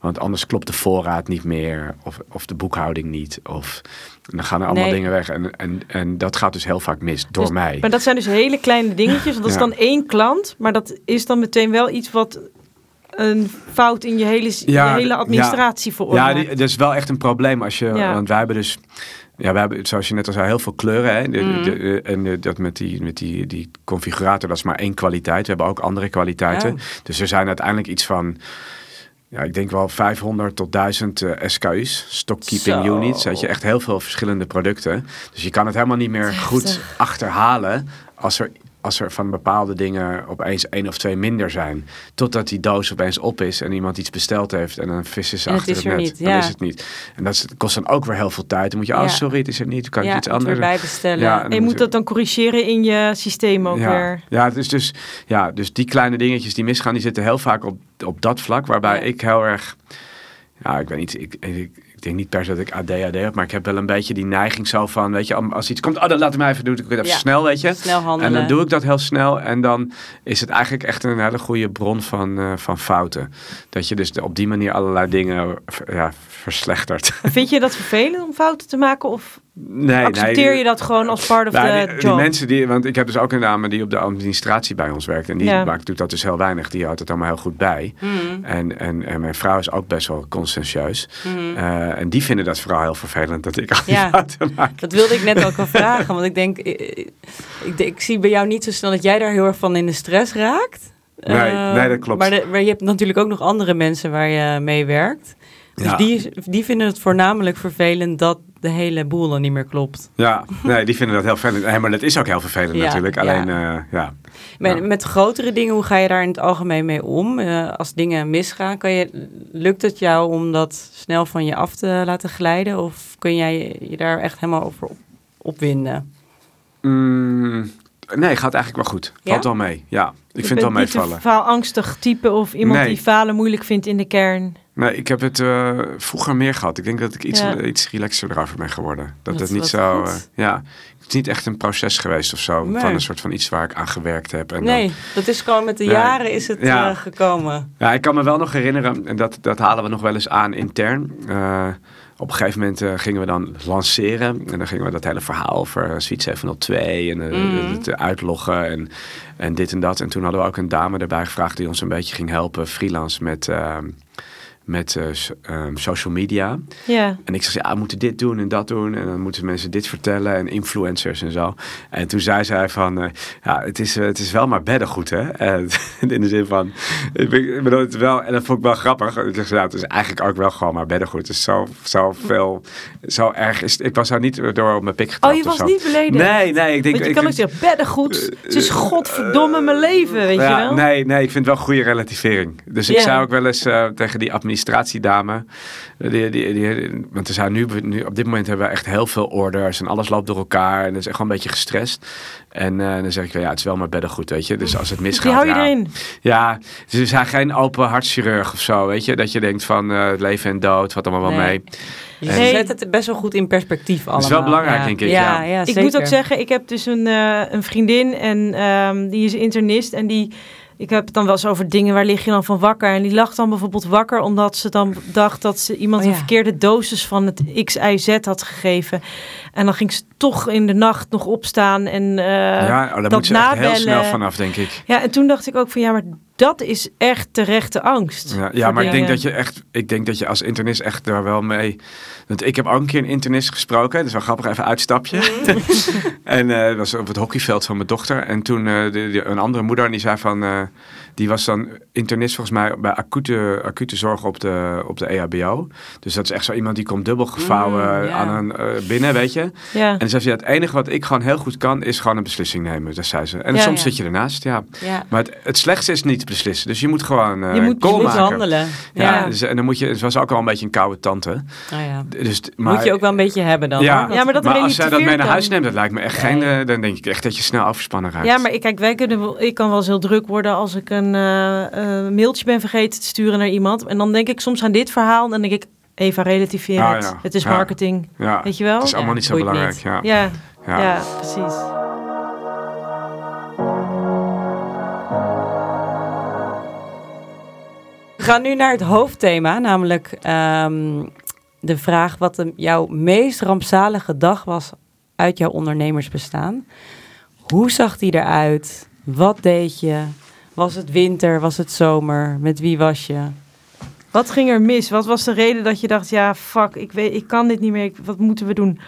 Want anders klopt de voorraad niet meer of, of de boekhouding niet. Of dan gaan er allemaal Nee. dingen weg. En, en, en dat gaat dus heel vaak mis door Dus- mij. Maar dat zijn dus hele kleine dingetjes. Want dat is Ja. dan één klant. Maar dat is dan meteen wel iets wat een fout in je hele, Ja, je hele ja. administratie Ja, veroorzaakt. die- dat is wel echt een probleem als je, Ja. want wij hebben dus, ja, we hebben, zoals je net al zei, heel veel kleuren. Hè? De- Mhm. de- en de- dat met die, met die, die configurator, dat is maar één kwaliteit. We hebben ook andere kwaliteiten. Oh. Dus er zijn uiteindelijk iets van, ja, ik denk wel 500 tot 1000 eh, SKU's, stock keeping Zo. units. Dat je echt heel veel verschillende producten. Dus je kan het helemaal niet meer goed achterhalen als er als er van bepaalde dingen opeens één of twee minder zijn, totdat die doos opeens op is en iemand iets besteld heeft en dan vissen ze En het achter is het net, niet, dan ja. is het niet. En dat is- kost dan ook weer heel veel tijd. Dan moet je, oh Ja. sorry, het is er niet, kan ik ja, iets het anders weer bijbestellen. Ja, En je moet dat dan corrigeren in je systeem ook weer. Ja, het is dus, ja, dus die kleine dingetjes die misgaan, die zitten heel vaak op, op dat vlak. Waarbij ik heel erg, ja, ik weet niet, ik, ik, ik denk niet per se dat ik ADHD heb, maar ik heb wel een beetje die neiging zo van, weet je, als iets komt, oh, dan laat ik mij even doen, ik het even Ja. snel, weet je. Snel handelen. En dan doe ik dat heel snel en dan is het eigenlijk echt een hele goede bron van, eh, van fouten. Dat je dus op die manier allerlei dingen ja, verslechtert. Vind je dat vervelend om fouten te maken? Of Nee, accepteer nee, je dat gewoon als part of Nou, the die, die job? mensen die, want ik heb dus ook een dame die op de administratie bij ons werkt. En die Ja. maakt, doet dat dus heel weinig. Die houdt het allemaal heel goed bij. Mhm. En, en, en mijn vrouw is ook best wel conscientieus. Mhm. Eh, en die vinden dat vooral heel vervelend dat ik al die Ja. fouten maak. Dat wilde ik net ook al vragen, want ik denk, ik, ik, ik, zie bij jou niet zo snel dat jij daar heel erg van in de stress raakt. Nee, Eh, nee, dat klopt. Maar, de- maar je hebt natuurlijk ook nog andere mensen waar je mee werkt. Dus Ja. die, die vinden het voornamelijk vervelend dat de hele boel dan niet meer klopt. Ja, nee, die vinden dat heel vervelend. Nee, maar dat is ook heel vervelend Ja, natuurlijk. ja. Alleen, eh, ja. Met, Ja. met grotere dingen, hoe ga je daar in het algemeen mee om? Eh, als dingen misgaan, kan je, lukt het jou om dat snel van je af te laten glijden? Of kun jij je daar echt helemaal over op, opwinden? Mm, nee, gaat eigenlijk wel goed. Ja? Valt wel mee. Ja, ik Je vind het wel bent niet meevallen. een faalangstig type of iemand Nee. die falen moeilijk vindt in de kern. Nee, ik heb het eh, vroeger meer gehad. Ik denk dat ik iets, Ja. iets relaxer erover ben geworden. Dat het niet zo. eh, ja, het is niet echt een proces geweest of zo. Nee. Van een soort van iets waar ik aan gewerkt heb. En nee, Dan, dat is gewoon met de Ja. jaren is het Ja. eh, gekomen. ja, ik kan me wel nog herinneren, en dat, dat halen we nog wel eens aan intern. Op een gegeven moment gingen we dan lanceren. En dan gingen we dat hele verhaal over Suite 702 en Mhm. het uitloggen en, en dit en dat. En toen hadden we ook een dame erbij gevraagd die ons een beetje ging helpen, freelance met, ehm, met eh, ehm, social media. Ja. En ik zei, ja, we moeten dit doen en dat doen. En dan moeten mensen dit vertellen en influencers en zo. En toen zei zij van, eh, ja, het is, eh, het is wel maar beddengoed, hè. In de zin van, ik ik bedoel, het wel, en dat vond ik wel grappig. Ik zei, ja, het is eigenlijk ook wel gewoon maar beddengoed. Het is zo, zo veel, zo erg. Is, ik was daar niet door op mijn pik getrapt Oh, je was zo. niet beledigd? Nee, nee. Ik denk, Want je ik kan ook vind- zeggen, beddengoed. Het is godverdomme mijn leven, weet je wel? Nee, nee, ik vind wel goede relativering. Dus ik zei ook wel eens tegen die administratiedame. eh, Die, die, die, want er zijn nu, nu, op dit moment hebben we echt heel veel orders en alles loopt door elkaar. En dat is echt gewoon een beetje gestrest. En eh, dan zeg ik wel, ja, het is wel maar beddengoed, weet je. Dus als het misgaat, Die hou je ja, erin. ja, ze zijn geen open hartchirurg of zo, weet je. Dat je denkt van eh, leven en dood, wat allemaal wel Nee. mee. Je zet het best wel goed in perspectief allemaal. wel belangrijk, denk ik, ja. ja Ik zeker. moet ook zeggen, ik heb dus een, eh, een vriendin en ehm, die is internist en die... Ik heb het dan wel eens over dingen, waar lig je dan van wakker? En die lag dan bijvoorbeeld wakker omdat ze dan dacht dat ze iemand Oh ja. een verkeerde dosis van het X, Y, Z had gegeven. En dan ging ze toch in de nacht nog opstaan en eh, ja, oh, daar dat moet ze echt heel snel vanaf, denk ik. Ja, en toen dacht ik ook van ja, maar dat is echt terechte angst. Ja, ja maar ik denk dat je echt, ik denk dat je als internist echt daar wel mee. Want ik heb ook een keer een internist gesproken, dus wel grappig, even uitstapje. en eh, dat was op het hockeyveld van mijn dochter. En toen eh, de, de- een andere moeder die zei van, eh, die was dan internist volgens mij bij acute, acute zorg op de, op de EHBO. Dus dat is echt zo iemand die komt dubbel gevouwen Mm, aan een, eh, binnen, weet je. Ja. En dan zei ze, ja, het enige wat ik gewoon heel goed kan, is gewoon een beslissing nemen. Dat zei ze. En Ja, soms ja. zit je ernaast, ja. Ja. Maar het, het slechtste is niet beslissen. Dus je moet gewoon eh Je moet- goal Je moet handelen. Ja. Dus, en dan moet je, het was ook al een beetje een koude tante. Ja. Dus, maar, moet je ook wel een beetje hebben dan. Ja. Ja, maar dat maar als zij dat mee naar huis neemt, dat lijkt me echt geen. eh, dan denk ik echt dat je snel afgespannen raakt. Ja, maar ik, kijk, wij kunnen wel, ik kan wel eens heel druk worden als ik een eh, eh, mailtje ben vergeten te sturen naar iemand. En dan denk ik soms aan dit verhaal en dan denk ik, Eva, relativeer Ah, het. ja. Het is Ja. marketing, ja. weet je wel? Het is allemaal Ja, niet zo boeit belangrijk. niet. Ja. Ja, ja. Ja. precies. We gaan nu naar het hoofdthema, namelijk ehm, de vraag wat de, jouw meest rampzalige dag was uit jouw ondernemersbestaan. Hoe zag die eruit? Wat deed je? Was het winter? Was het zomer? Met wie was je? Wat ging er mis? Wat was de reden dat je dacht, ja, fuck, ik, weet, ik kan dit niet meer. Ik- wat moeten we doen?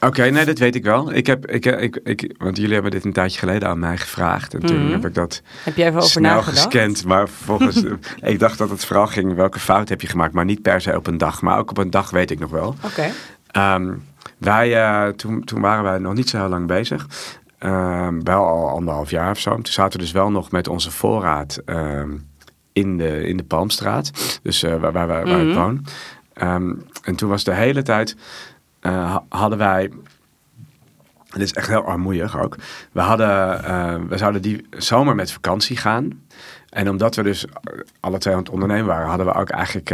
Oké, nee, dat weet ik wel. Ik heb, ik, ik, ik, want jullie hebben dit een tijdje geleden aan mij gevraagd. En toen Mhm. heb ik dat Heb je even over snel nagedacht? gescand. Maar vervolgens, eh, ik dacht dat het vooral ging, welke fout heb je gemaakt? Maar niet per se op een dag. Maar ook op een dag weet ik nog wel. Oké. Ehm, wij, eh, toen, toen waren wij nog niet zo heel lang bezig. Ehm, wel al anderhalf jaar of zo. Toen zaten we dus wel nog met onze voorraad ehm, in, de, in de Palmstraat. Dus eh, waar, waar, waar, waar ik Mhm. woon. Ehm, en toen was de hele tijd... eh, ha- hadden wij... Het is echt heel armoeig ook. We, hadden, eh, we zouden die zomer met vakantie gaan. En omdat we dus alle twee aan het ondernemen waren... hadden we ook eigenlijk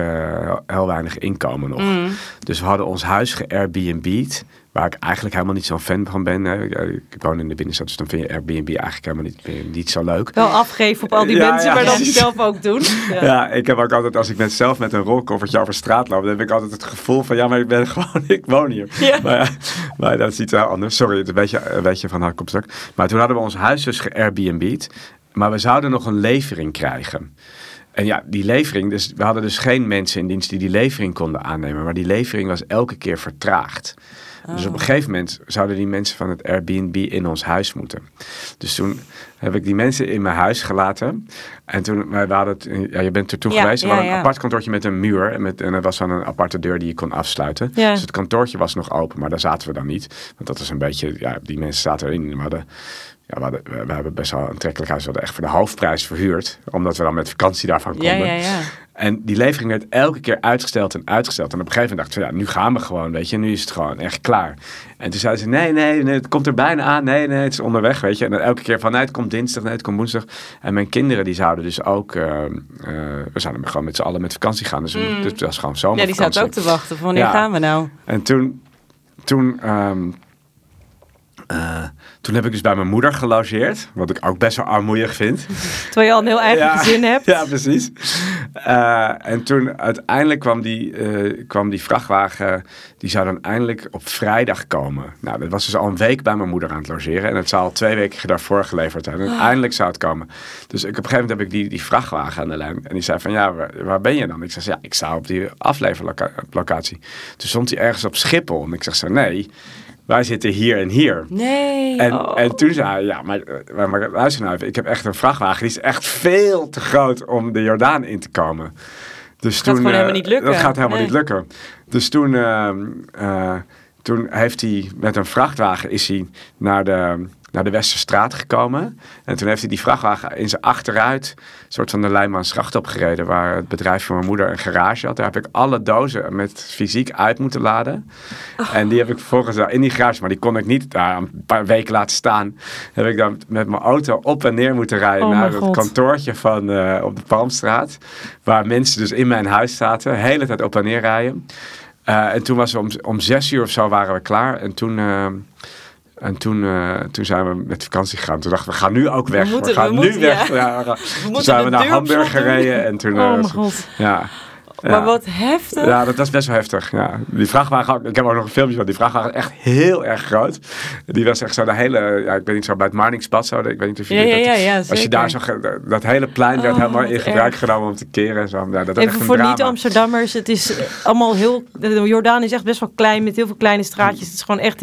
heel weinig inkomen nog. Mm. Dus we hadden ons huis ge-Airbnb'd, waar ik eigenlijk helemaal niet zo'n fan van ben. hè. Ik, woon in de binnenstad, dus dan vind je Airbnb eigenlijk helemaal niet, niet zo leuk. Wel afgeven op al die Ja, mensen, ja, maar dan precies. zelf ook doen. Ja. Ja. ik heb ook altijd, als ik met zelf met een rolkoffertje over straat loop, dan heb ik altijd het gevoel van, ja, maar ik ben gewoon, ik woon hier. Ja. Maar, ja, maar dat is iets heel anders. Sorry, het een beetje, een beetje van hak op stuk. Maar toen hadden we ons huis dus ge-Airbnb'd, maar we zouden nog een levering krijgen. En ja, die levering, dus we hadden dus geen mensen in dienst die die levering konden aannemen, maar die levering was elke keer vertraagd. Dus op een gegeven moment zouden die mensen van het Airbnb in ons huis moeten. Dus toen heb ik die mensen in mijn huis gelaten. En toen, wij we hadden het, ja, je bent er toe Ja, geweest. We ja, hadden een ja. apart kantoortje met een muur. En, met, en er was dan een aparte deur die je kon afsluiten. Ja. Dus het kantoortje was nog open, maar daar zaten we dan niet. Want dat was een beetje, ja, die mensen zaten erin. We hadden, ja, we, hadden, we, we hebben best wel een aantrekkelijk huis. We hadden echt voor de hoofdprijs verhuurd. Omdat we dan met vakantie daarvan Ja, konden. ja, ja. En die levering werd elke keer uitgesteld en uitgesteld. En op een gegeven moment dacht ik, van, ja, nu gaan we gewoon, weet je. Nu is het gewoon echt klaar. En toen zeiden ze, nee, nee, nee, het komt er bijna aan. Nee, nee, het is onderweg, weet je. En dan elke keer van, nee, het komt dinsdag, nee, het komt woensdag. En mijn kinderen, die zouden dus ook... eh, eh, we zouden gewoon met z'n allen met vakantie gaan. Dus, Mm. dus het was gewoon Ja, zomervakantie. die zaten ook te wachten. Van wanneer Ja. gaan we nou? En toen, toen, ehm, eh, toen heb ik dus bij mijn moeder gelogeerd. Wat ik ook best wel armoeig vind. Terwijl je al een heel eigen Ja. gezin hebt. Ja, precies. Eh, en toen uiteindelijk kwam die, eh, kwam die vrachtwagen, die zou dan eindelijk op vrijdag komen. Nou, dat was dus al een week bij mijn moeder aan het logeren. En het zou al twee weken daarvoor geleverd zijn. En uiteindelijk zou het komen. Dus ik, op een gegeven moment heb ik die, die vrachtwagen aan de lijn. En die zei van, ja, waar, waar ben je dan? Ik zei, ja, ik sta op die afleverlocatie. Toen stond hij ergens op Schiphol. En ik zeg zo, nee, wij zitten hier en hier. Nee. En, oh. en toen zei hij, ja, maar, maar, maar luister nou even, ik heb echt een vrachtwagen, die is echt veel te groot om de Jordaan in te komen. Dus gaat toen, gewoon eh, helemaal niet lukken. Dat gaat helemaal Nee. niet lukken. Dus toen, ehm, eh, toen heeft hij met een vrachtwagen is hij naar de, naar de Westerstraat gekomen. En toen heeft hij die vrachtwagen in zijn achteruit, een soort van de Leijmansgracht opgereden, waar het bedrijf van mijn moeder een garage had. Daar heb ik alle dozen met fysiek uit moeten laden. En die heb ik vervolgens daar in die garage, maar die kon ik niet daar een paar weken laten staan. Heb ik dan met mijn auto op en neer moeten rijden Oh naar het kantoortje van, eh, op de Palmstraat. Waar mensen dus in mijn huis zaten, de hele tijd op en neer rijden. Eh, en toen was we om, om zes uur of zo waren we klaar. En toen, eh, en toen, eh, toen zijn we met vakantie gegaan. Toen dachten we, we gaan nu ook weg. We, moeten- gaan we nu moeten, weg. ja. Ja, toen zijn we naar Hamburg gereden. En toen, Oh eh, mijn god. ja. Maar wat heftig. Ja, dat was best wel heftig. Ja. Die vrachtwagen, ik heb ook nog een filmpje van die vrachtwagen, echt heel erg groot. Die was echt zo de hele, ja, ik weet niet zo bij het Marningspad zo, ik weet niet of je Ja, ja, dat, ja, als je daar zo, dat hele plein werd Oh, helemaal in gebruik erg. genomen om te keren en zo. Ja, dat echt voor niet-Amsterdammers. Het is eh, allemaal heel... Jordaan is echt best wel klein met heel veel kleine straatjes. Het is gewoon echt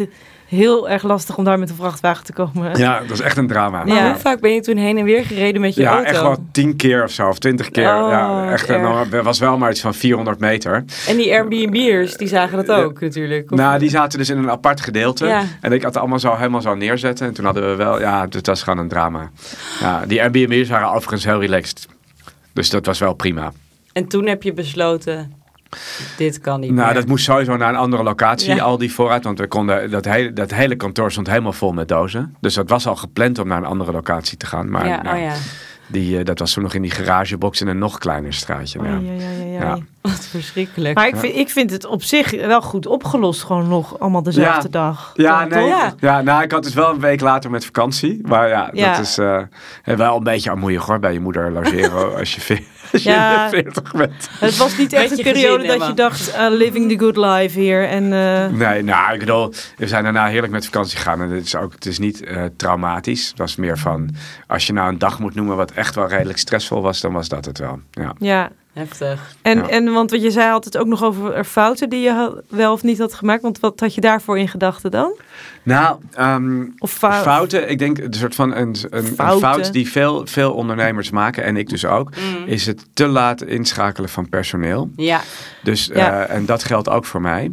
heel erg lastig om daar met een vrachtwagen te komen. Ja, dat was echt een drama. Maar Ja. hoe vaak ben je toen heen en weer gereden met je Ja, auto? echt wel tien keer of zo, of twintig keer. Oh, ja, echt, dan- het was wel maar iets van 400 meter. En die Airbnb'ers, die zagen dat ook natuurlijk. Of- Nou, die zaten dus in een apart gedeelte. Ja. En ik had het allemaal zo helemaal zo neerzetten. En toen hadden we wel, ja, het was gewoon een drama. Ja, die Airbnb's waren overigens heel relaxed. Dus dat was wel prima. En toen heb je besloten, dit kan niet Nou, meer. dat moest sowieso naar een andere locatie, Ja. al die voorraad. Want we konden, dat, hele, dat hele kantoor stond helemaal vol met dozen. Dus dat was al gepland om naar een andere locatie te gaan. Maar ja, nou, oh ja. die, eh, dat was toen nog in die garagebox in een nog kleiner straatje. Oh, ja. ja, ja, ja, ja. Ja. Wat verschrikkelijk. Maar ik vind, ik vind het op zich wel goed opgelost. Gewoon nog allemaal dezelfde Ja. dag. Ja, Toch? nee. Ja. Ja. nou, ik had dus wel een week later met vakantie. Maar ja, Ja. dat is eh, wel een beetje armoeig hoor, bij je moeder logeren als je, ve- als je Ja. 40 bent. Het was niet echt een periode dat je dacht, uh, living the good life hier. En, eh, Nee, nou, ik bedoel, we zijn daarna heerlijk met vakantie gegaan. En het is, ook, het is niet eh, traumatisch. Het was meer van, als je nou een dag moet noemen wat echt wel redelijk stressvol was, dan was dat het wel. Ja. ja. Heftig. En, Ja. en want wat je zei altijd ook nog over er fouten die je wel of niet had gemaakt. Want wat had je daarvoor in gedachten dan? Nou, ehm, Of fou- fouten, ik denk een soort van een, een, een Fouten. fout die veel, veel ondernemers maken, en ik dus ook, Mm. is het te laat inschakelen van personeel. Ja, Dus, Ja. eh, en dat geldt ook voor mij.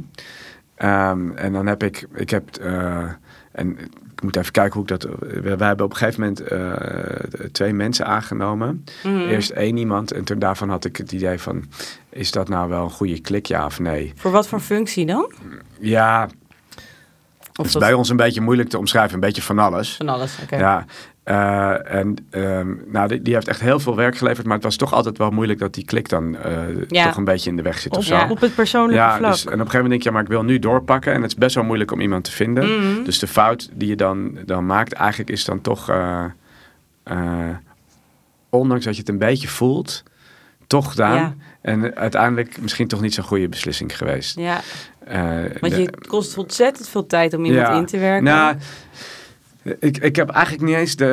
Ehm, en dan heb ik, ik heb, eh, en ik moet even kijken hoe ik dat... We, wij hebben op een gegeven moment eh, twee mensen aangenomen. Mhm. Eerst één iemand en toen daarvan had ik het idee van... Is dat nou wel een goede klik, ja of nee? Voor wat voor functie dan? Ja, het Of is dat- bij ons een beetje moeilijk te omschrijven. Een beetje van alles. Van alles, oké. Ja, eh, en ehm, nou, die, die heeft echt heel veel werk geleverd, maar het was toch altijd wel moeilijk dat die klik dan eh, Ja. toch een beetje in de weg zit of zo. Ja. op het persoonlijke Ja, vlak. dus, en op een gegeven moment denk je, ja, maar ik wil nu doorpakken. En het is best wel moeilijk om iemand te vinden. Mhm. Dus de fout die je dan, dan maakt, eigenlijk is dan toch, eh, ondanks dat je het een beetje voelt, toch gedaan. En uiteindelijk misschien toch niet zo'n goede beslissing geweest. Ja, want je, het kost ontzettend veel tijd om iemand in te werken. Nou, ik, ik heb eigenlijk niet eens de.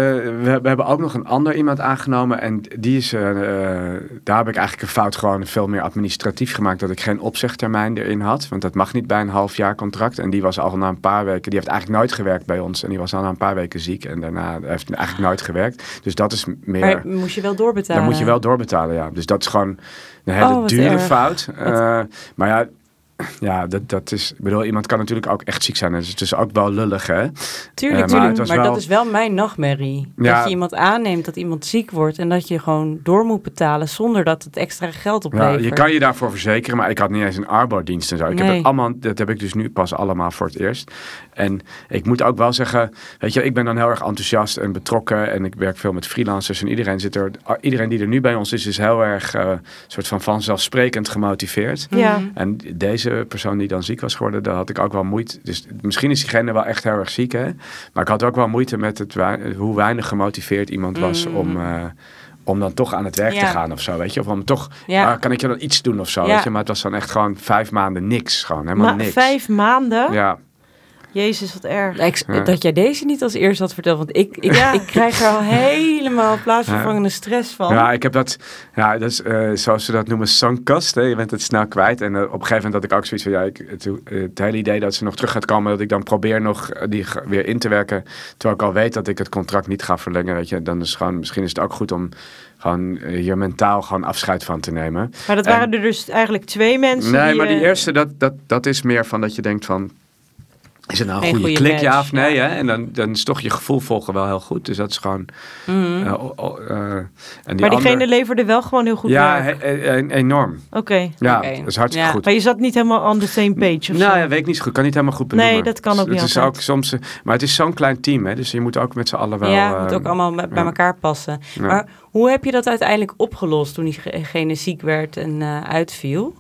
We, we hebben ook nog een ander iemand aangenomen. En die is. eh, eh, daar heb ik eigenlijk een fout gewoon veel meer administratief gemaakt. Dat ik geen opzegtermijn erin had. Want dat mag niet bij een half jaar contract. En die was al na een paar weken. Die heeft eigenlijk nooit gewerkt bij ons. En die was al na een paar weken ziek. En daarna heeft hij eigenlijk nooit gewerkt. Dus dat is meer. maar moest je wel doorbetalen? Dan moet je wel doorbetalen, ja. Dus dat is gewoon een hele Oh, wat dure erg. fout. Eh, maar ja, ja dat, dat is... Ik bedoel, iemand kan natuurlijk ook echt ziek zijn. Dus het is ook wel lullig, hè? Tuurlijk, Eh, maar tuurlijk. maar wel- dat is wel mijn nachtmerrie. Ja. Dat je iemand aanneemt, dat iemand ziek wordt... en dat je gewoon door moet betalen zonder dat het extra geld oplevert. Ja, je kan je daarvoor verzekeren, maar ik had niet eens een arbodienst en zo. Ik heb het allemaal, dat heb ik dus nu pas allemaal voor het eerst. En ik moet ook wel zeggen, weet je, ik ben dan heel erg enthousiast en betrokken en ik werk veel met freelancers en iedereen zit er, iedereen die er nu bij ons is, is heel erg eh, soort van vanzelfsprekend gemotiveerd. Ja. En deze persoon die dan ziek was geworden, daar had ik ook wel moeite. Dus misschien is diegene wel echt heel erg ziek, hè? Maar ik had ook wel moeite met het, hoe weinig gemotiveerd iemand was Mm. om, eh, om dan toch aan het werk te gaan of zo, weet je? Of om toch, Ja. kan ik je dan iets doen of zo, Ja. weet je? Maar het was dan echt gewoon vijf maanden niks, gewoon helemaal Maar niks. vijf maanden? Ja, Jezus, wat erg. Ik- Ja. Dat jij deze niet als eerste had verteld. Want ik, ik, ik krijg er al helemaal plaatsvervangende stress van. ja, ik heb dat, ja, dat is, eh, zoals ze dat noemen, sankast. Hè? Je bent het snel kwijt. En eh, op een gegeven moment had ik ook zoiets van, ja, ik, het, eh, het hele idee dat ze nog terug gaat komen, dat ik dan probeer nog die weer in te werken, terwijl ik al weet dat ik het contract niet ga verlengen, weet je, dan is gewoon, misschien is het ook goed om gewoon hier mentaal gewoon afscheid van te nemen. Maar dat En- waren er dus eigenlijk twee mensen Nee, die... maar die eerste, dat, dat, dat is meer van dat je denkt van... Is het nou een goede goede klik, ja match, of nee? ja. Hè? En dan, dan is toch je gevoel volgen wel heel goed. Dus dat is gewoon... Mhm. eh, eh, en die maar diegene ander- leverde wel gewoon heel goed Ja, werk. he- he- he- enorm. Oké. Ja, dat is hartstikke Ja. goed. Maar je zat niet helemaal on the same page of Nou zo? ja, weet ik niet zo goed. Kan niet helemaal goed Nee, benoemen. dat kan ook het niet is altijd. ook soms, eh, Maar het is zo'n klein team, hè. Dus je moet ook met z'n allen wel... ja, het moet eh, ook allemaal bij, bij ja. elkaar passen. ja. Maar hoe heb je dat uiteindelijk opgelost toen diegene ziek werd en eh, uitviel?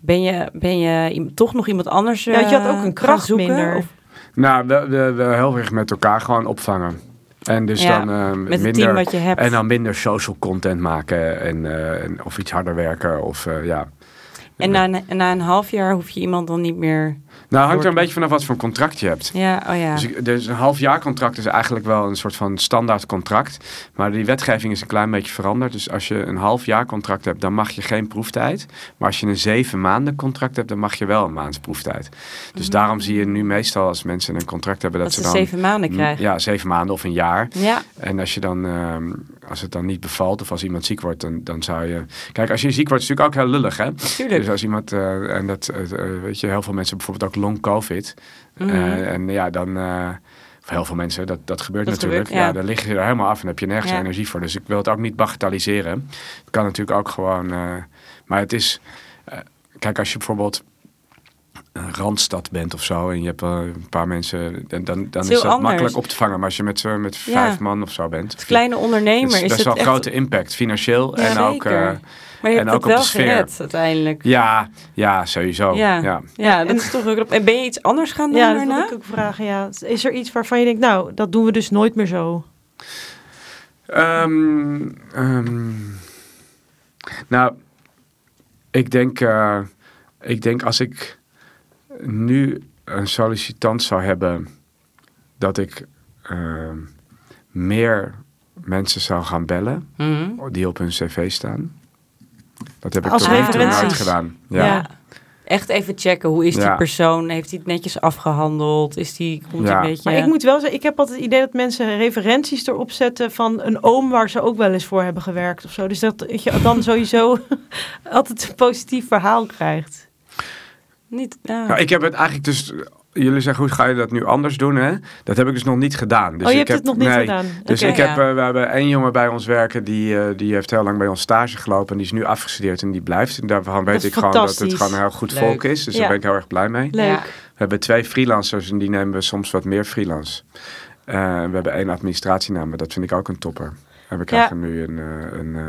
Ben je, ben je toch nog iemand anders Ja, je had eh, ook een kracht zoeken? minder. Of Nou, we, we, we heel erg met elkaar gewoon opvangen. En dus Ja, dan met het minder... team wat je hebt? En dan minder social content maken en, eh, en- of iets harder werken of eh, ja. En na, een- na een half jaar hoef je iemand dan niet meer... Nou, hangt er een beetje vanaf wat voor een contract je hebt. Ja, oh ja. Dus, ik- dus een halfjaarcontract is eigenlijk wel een soort van standaard contract. Maar die wetgeving is een klein beetje veranderd. Dus als je een halfjaarcontract hebt, dan mag je geen proeftijd. Maar als je een zeven maanden contract hebt, dan mag je wel een maand proeftijd. Dus Mhm. daarom zie je nu meestal als mensen een contract hebben, dat, dat ze dan... zeven maanden krijgen. Ja, zeven maanden of een jaar. Ja, En als je dan, ehm, als het dan niet bevalt of als iemand ziek wordt, dan, dan zou je. Kijk, als je ziek wordt, is natuurlijk ook heel lullig, hè? natuurlijk. Dus als iemand, eh, en dat, eh, eh, weet je, heel veel mensen bijvoorbeeld ook long COVID. Mhm. Eh, en ja, dan, eh, of heel veel mensen, dat, dat gebeurt Dat natuurlijk. gebeurt, ja. ja. dan liggen je er helemaal af en heb je nergens Ja. energie voor. Dus ik wil het ook niet bagatelliseren. Het kan natuurlijk ook gewoon, eh, maar het is, eh, kijk, als je bijvoorbeeld een randstad bent of zo en je hebt eh, een paar mensen, dan, dan, dan is dat anders. makkelijk op te vangen. Maar als je met, met Ja. vijf man of zo bent, Als kleine ondernemer is is wel echt... grote impact, financieel en ook... zeker. eh, maar je en hebt ook het op wel de sfeer. gered uiteindelijk. ja, ja, sowieso. Ja. Ja. Ja, dat is toch ook... En ben je iets anders gaan doen Ja, dat daarna? wil ik ook vragen. Ja. Is er iets waarvan je denkt, nou, dat doen we dus nooit meer zo? Ehm, ehm, nou, ik denk, eh, ik denk als ik nu een sollicitant zou hebben, dat ik ehm, meer mensen zou gaan bellen Mhm. die op hun cv staan. Dat heb ik Als tot referenties. gedaan. Ja. Ja. Echt even checken, hoe is die Ja. persoon? Heeft hij het netjes afgehandeld? Is die, komt Ja. een beetje... Maar ik moet wel zeggen, ik heb altijd het idee dat mensen referenties erop zetten van een oom waar ze ook wel eens voor hebben gewerkt of zo. Dus dat je dan sowieso altijd een positief verhaal krijgt. Niet, ja. Nou, ik heb het eigenlijk dus jullie zeggen, hoe ga je dat nu anders doen? Hè? Dat heb ik dus nog niet gedaan. Dus oh, je ik hebt heb, het nog niet nee. gedaan. Dus ik heb, eh, we hebben één jongen bij ons werken, die, eh, die heeft heel lang bij ons stage gelopen. En die is nu afgestudeerd en die blijft. En daarvan weet ik gewoon dat het gewoon een heel goed Leuk. volk is. Dus Ja. daar ben ik heel erg blij mee. Leuk. Ja. We hebben twee freelancers en die nemen we soms wat meer freelance. Eh, we hebben één administratienaam, maar dat vind ik ook een topper. En we krijgen nu een, een, eh,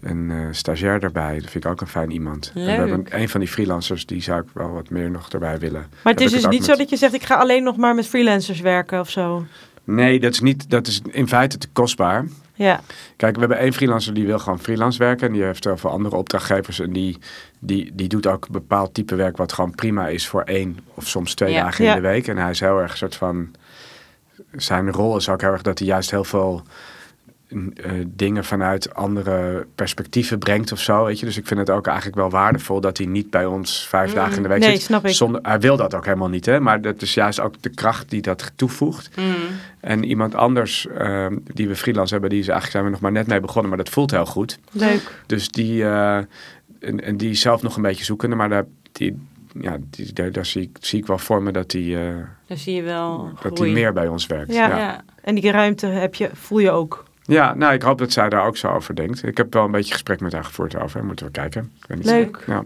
een eh, stagiair erbij. Dat vind ik ook een fijn iemand. En we hebben een van die freelancers, die zou ik wel wat meer nog erbij willen. Maar het is dus niet met- zo dat je zegt, ik ga alleen nog maar met freelancers werken of zo. Nee, dat is, niet, dat is in feite te kostbaar. Ja, Kijk, we hebben één freelancer die wil gewoon freelance werken. En die heeft heel veel andere opdrachtgevers. En die, die, die doet ook een bepaald type werk wat gewoon prima is voor één of soms twee Ja. dagen Ja. in de week. En hij is heel erg soort van... Zijn rol is ook heel erg dat hij juist heel veel eh, dingen vanuit andere perspectieven brengt of zo. Weet je? Dus ik vind het ook eigenlijk wel waardevol dat hij niet bij ons vijf dagen in de week nee, zit. snap ik. Zonder, hij wil dat ook helemaal niet, hè? maar dat is juist ook de kracht die dat toevoegt. Mm. En iemand anders ehm, die we freelance hebben, die is eigenlijk zijn we nog maar net mee begonnen, maar dat voelt heel goed. leuk. Dus die, eh, en, en die zelf nog een beetje zoekende, maar daar, die, ja, die, daar, daar zie, ik, zie ik wel voor me dat die, eh, Daar zie je wel dat die meer bij ons werkt. Ja. Ja. En die ruimte heb je, voel je ook. Nou ik hoop dat zij daar ook zo over denkt. Ik heb wel een beetje gesprek met haar gevoerd over, moeten we kijken. Ik weet niet. Leuk. Ja.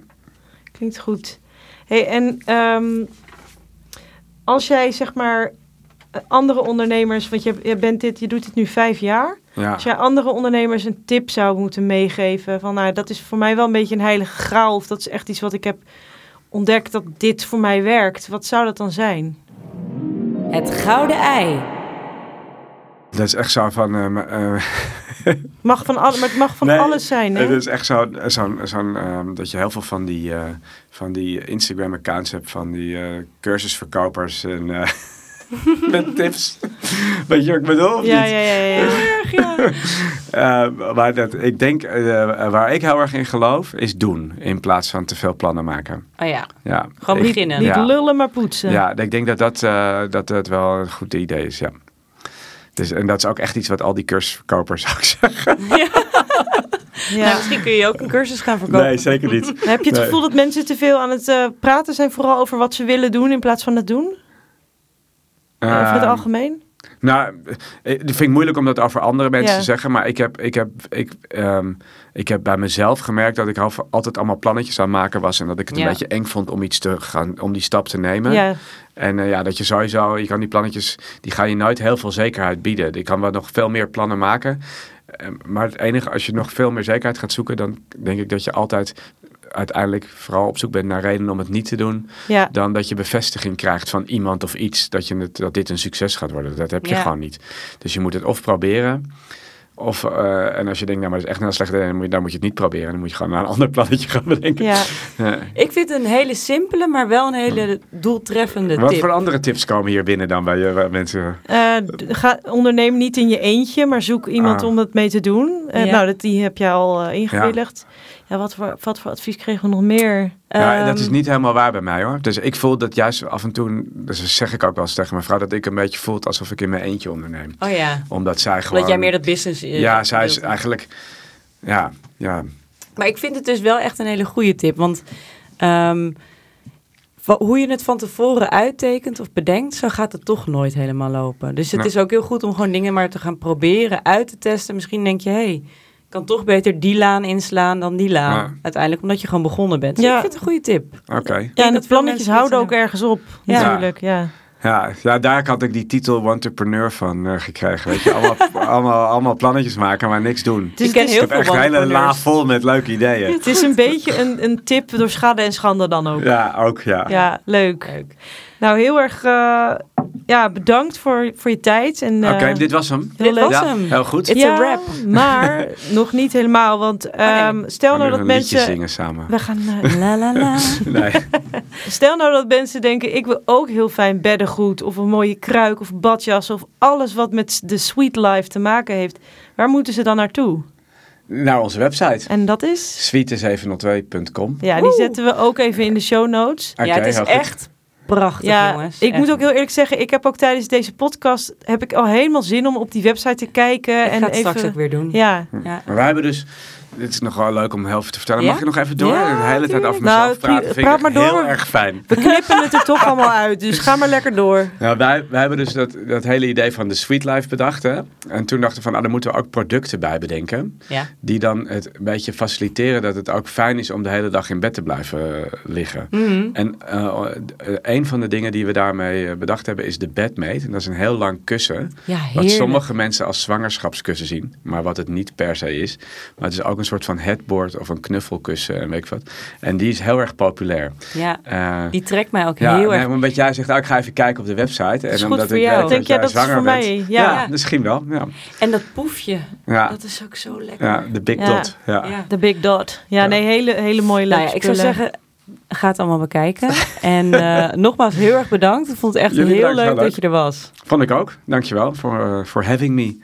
Klinkt goed. Hey, en ehm, als jij zeg maar andere ondernemers, want je, je bent dit, je doet dit nu vijf jaar. Ja. Als jij andere ondernemers een tip zou moeten meegeven van nou, dat is voor mij wel een beetje een heilige graal of dat is echt iets wat ik heb ontdekt dat dit voor mij werkt. Wat zou dat dan zijn? Het gouden ei. Dat is echt zo van... eh, eh, Mag van alle, maar het mag van Nee, alles zijn. Hè? Het is echt zo, zo'n, zo'n, ehm, dat je heel veel van die, eh, van die Instagram-accounts hebt van die eh, cursusverkopers en eh, met tips. Weet je wat ik bedoel? of ja, niet? ja, ja, ja. Eh, maar dat, ik denk, eh, waar ik heel erg in geloof, is doen in plaats van te veel plannen maken. Oh ja, Ja. gewoon Ik- beginnen. Niet Ja. lullen, maar poetsen. Ja, ik denk dat dat, eh, dat het wel een goed idee is, ja. Dus, en dat is ook echt iets wat al die cursusverkopers ook zeggen. Ja. Nou, misschien kun je ook een cursus gaan verkopen. zeker niet. Heb je het Nee. gevoel dat mensen te veel aan het eh, praten zijn, vooral over wat ze willen doen in plaats van het doen? Eh, over het Ehm, algemeen? Nou, eh, dat vind ik moeilijk om dat over andere mensen Ja. te zeggen. Maar ik heb, ik, heb, ik, ehm, ik heb bij mezelf gemerkt dat ik al- altijd allemaal plannetjes aan het maken was. En dat ik het Ja. een beetje eng vond om iets te gaan, om die stap te nemen. Ja, En eh, ja, dat je sowieso, je kan die plannetjes, die ga je nooit heel veel zekerheid bieden. Je kan wel nog veel meer plannen maken. Eh, maar het enige, als je nog veel meer zekerheid gaat zoeken, dan denk ik dat je altijd uiteindelijk vooral op zoek bent naar redenen om het niet te doen. ja. Dan dat je bevestiging krijgt van iemand of iets dat, je het, dat dit een succes gaat worden. Dat heb je Ja. gewoon niet. Dus je moet het of proberen. Of, eh, en als je denkt, nou, maar dat is echt een heel slecht idee, dan moet, je, dan moet je het niet proberen. Dan moet je gewoon naar een ander plannetje gaan bedenken. ja. Ja. Ik vind het een hele simpele, maar wel een hele doeltreffende Wat tip. voor andere tips komen hier binnen dan bij je bij mensen? Eh, d- ga, onderneem niet in je eentje, maar zoek iemand Ah. om dat mee te doen. Eh, Ja. Nou, dat, die heb jij al eh, ingewilligd. Ja, wat, voor, wat voor advies kregen we nog meer? Ja, dat Ehm, is niet helemaal waar bij mij hoor. Dus ik voel dat juist af en toe, dus dat zeg ik ook wel eens tegen mijn vrouw, dat ik een beetje voelt alsof ik in mijn eentje onderneem. Oh ja, Omdat zij gewoon... omdat jij meer dat business... eh, Ja, zij is eigenlijk... Ja, ja. Maar ik vind het dus wel echt een hele goede tip. Want ehm, hoe je het van tevoren uittekent of bedenkt, zo gaat het toch nooit helemaal lopen. Dus het is ook heel goed om gewoon dingen maar te gaan proberen, uit te testen. Misschien denk je, hé, hey, kan toch beter die laan inslaan dan die laan. Ja. Uiteindelijk omdat je gewoon begonnen bent. Dus Ja. ik vind het een goede tip. Oké. Ja, en dat de plannetjes houden ook ergens op, Ja. natuurlijk. Ja. Ja, ja, daar had ik die titel entrepreneur van eh, gekregen. Weet je, allemaal, allemaal, allemaal plannetjes maken, maar niks doen. Het is, Ik ken het is- Ik heel heb echt veel een hele entrepreneurs. la vol met leuke ideeën. het is een beetje een, een tip door schade en schande dan ook. Ja, ook ja. Ja, leuk. Leuk. Nou, heel erg eh, ja, bedankt voor, voor je tijd. En, Oké, eh, dit was hem. heel Dit was Ja, hem. heel goed. It's ja, a wrap. maar nog niet helemaal. Want ehm, nee. stel We nou dat een mensen... zingen samen. We gaan, eh, La la la. Nee. stel nou dat mensen denken, ik wil ook heel fijn beddengoed of een mooie kruik of badjas of alles wat met de sweet life te maken heeft. Waar moeten ze dan naartoe? Naar onze website. En dat is? suite702.com. Ja, die zetten we ook even in de show notes. Ja, het is echt prachtig, Ja, jongens. ik Echt. moet ook heel eerlijk zeggen, ik heb ook tijdens deze podcast heb ik al helemaal zin om op die website te kijken Ik en ga het even. straks ook weer doen. Ja, Ja. Maar wij hebben dus, dit is nog wel leuk om even te vertellen. Ja? Mag ik nog even door? Ja, de hele tijd tuurlijk. mezelf Nou, praten praat ik maar door. heel erg fijn. We knippen het er toch allemaal uit, dus ga maar lekker door. Nou, wij, wij hebben dus dat, dat hele idee van de Sweet Life bedacht. Hè? En toen dachten we van, ah, daar moeten we ook producten bij bedenken. Ja. Die dan het een beetje faciliteren dat het ook fijn is om de hele dag in bed te blijven eh, liggen. Mhm. En eh, eh, een van de dingen die we daarmee bedacht hebben is de bedmate. En dat is een heel lang kussen. Wat sommige mensen als zwangerschapskussen zien. Maar wat het niet per se is. Maar het is ook een soort van headboard of een knuffelkussen en weet ik wat. En die is heel erg populair. Ja, Eh, die trekt mij ook ja, heel nee, erg. omdat jij zegt, nou, ik ga even kijken op de website. En is goed omdat voor ik jou. Denk jij dat is zwanger voor bent. mij? Ja, Ja. misschien wel. Ja, En dat poefje, ja. dat is ook zo lekker. ja de big Ja. dot. Ja. Ja. De Big Dot. Ja, Ja. nee, hele, hele mooie Nou ja, ik zou zeggen, ga het allemaal bekijken. en eh, nogmaals, heel erg bedankt. Ik vond het echt Jullie heel leuk dat je er was. Vond ik ook. Dankjewel voor eh, voor having me.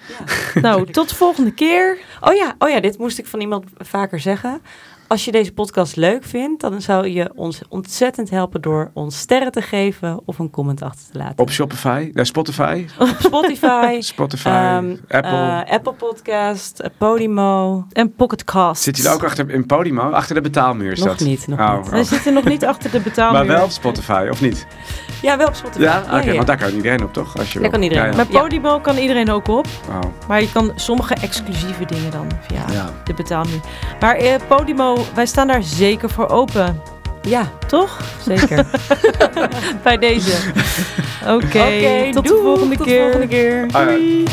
Nou, tot de volgende keer. Oh ja, oh ja, dit moest ik van iemand vaker zeggen. Als je deze podcast leuk vindt, dan zou je ons ontzettend helpen door ons sterren te geven of een comment achter te laten. Op Shopify, nee, Spotify, Op Spotify, Spotify, ehm, Apple. eh, Apple Podcast, eh, Podimo. En Pocketcast. Zit hij ook achter in Podimo? Achter de betaalmuur is Nog dat? niet, nog Oh, niet. oh. We zitten nog niet achter de betaalmuur. Maar wel op Spotify, of niet? Ja, wel op Spotify. Ja? Oké, ja. want daar kan iedereen op, toch? Als je Daar wil. kan iedereen Ja, op. ja. Met Podimo kan iedereen ook op. Oh, Maar je kan sommige exclusieve dingen dan via ja. de betaalmuur. Maar eh, Podimo, wij staan daar zeker voor open. Ja, Toch? zeker. Bij deze. Oké, tot, de volgende tot de keer. volgende keer. Doei.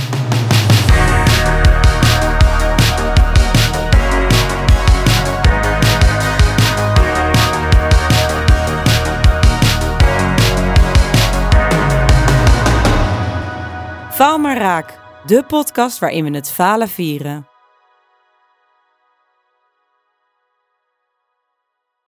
Faal maar raak, de podcast waarin we het falen vieren.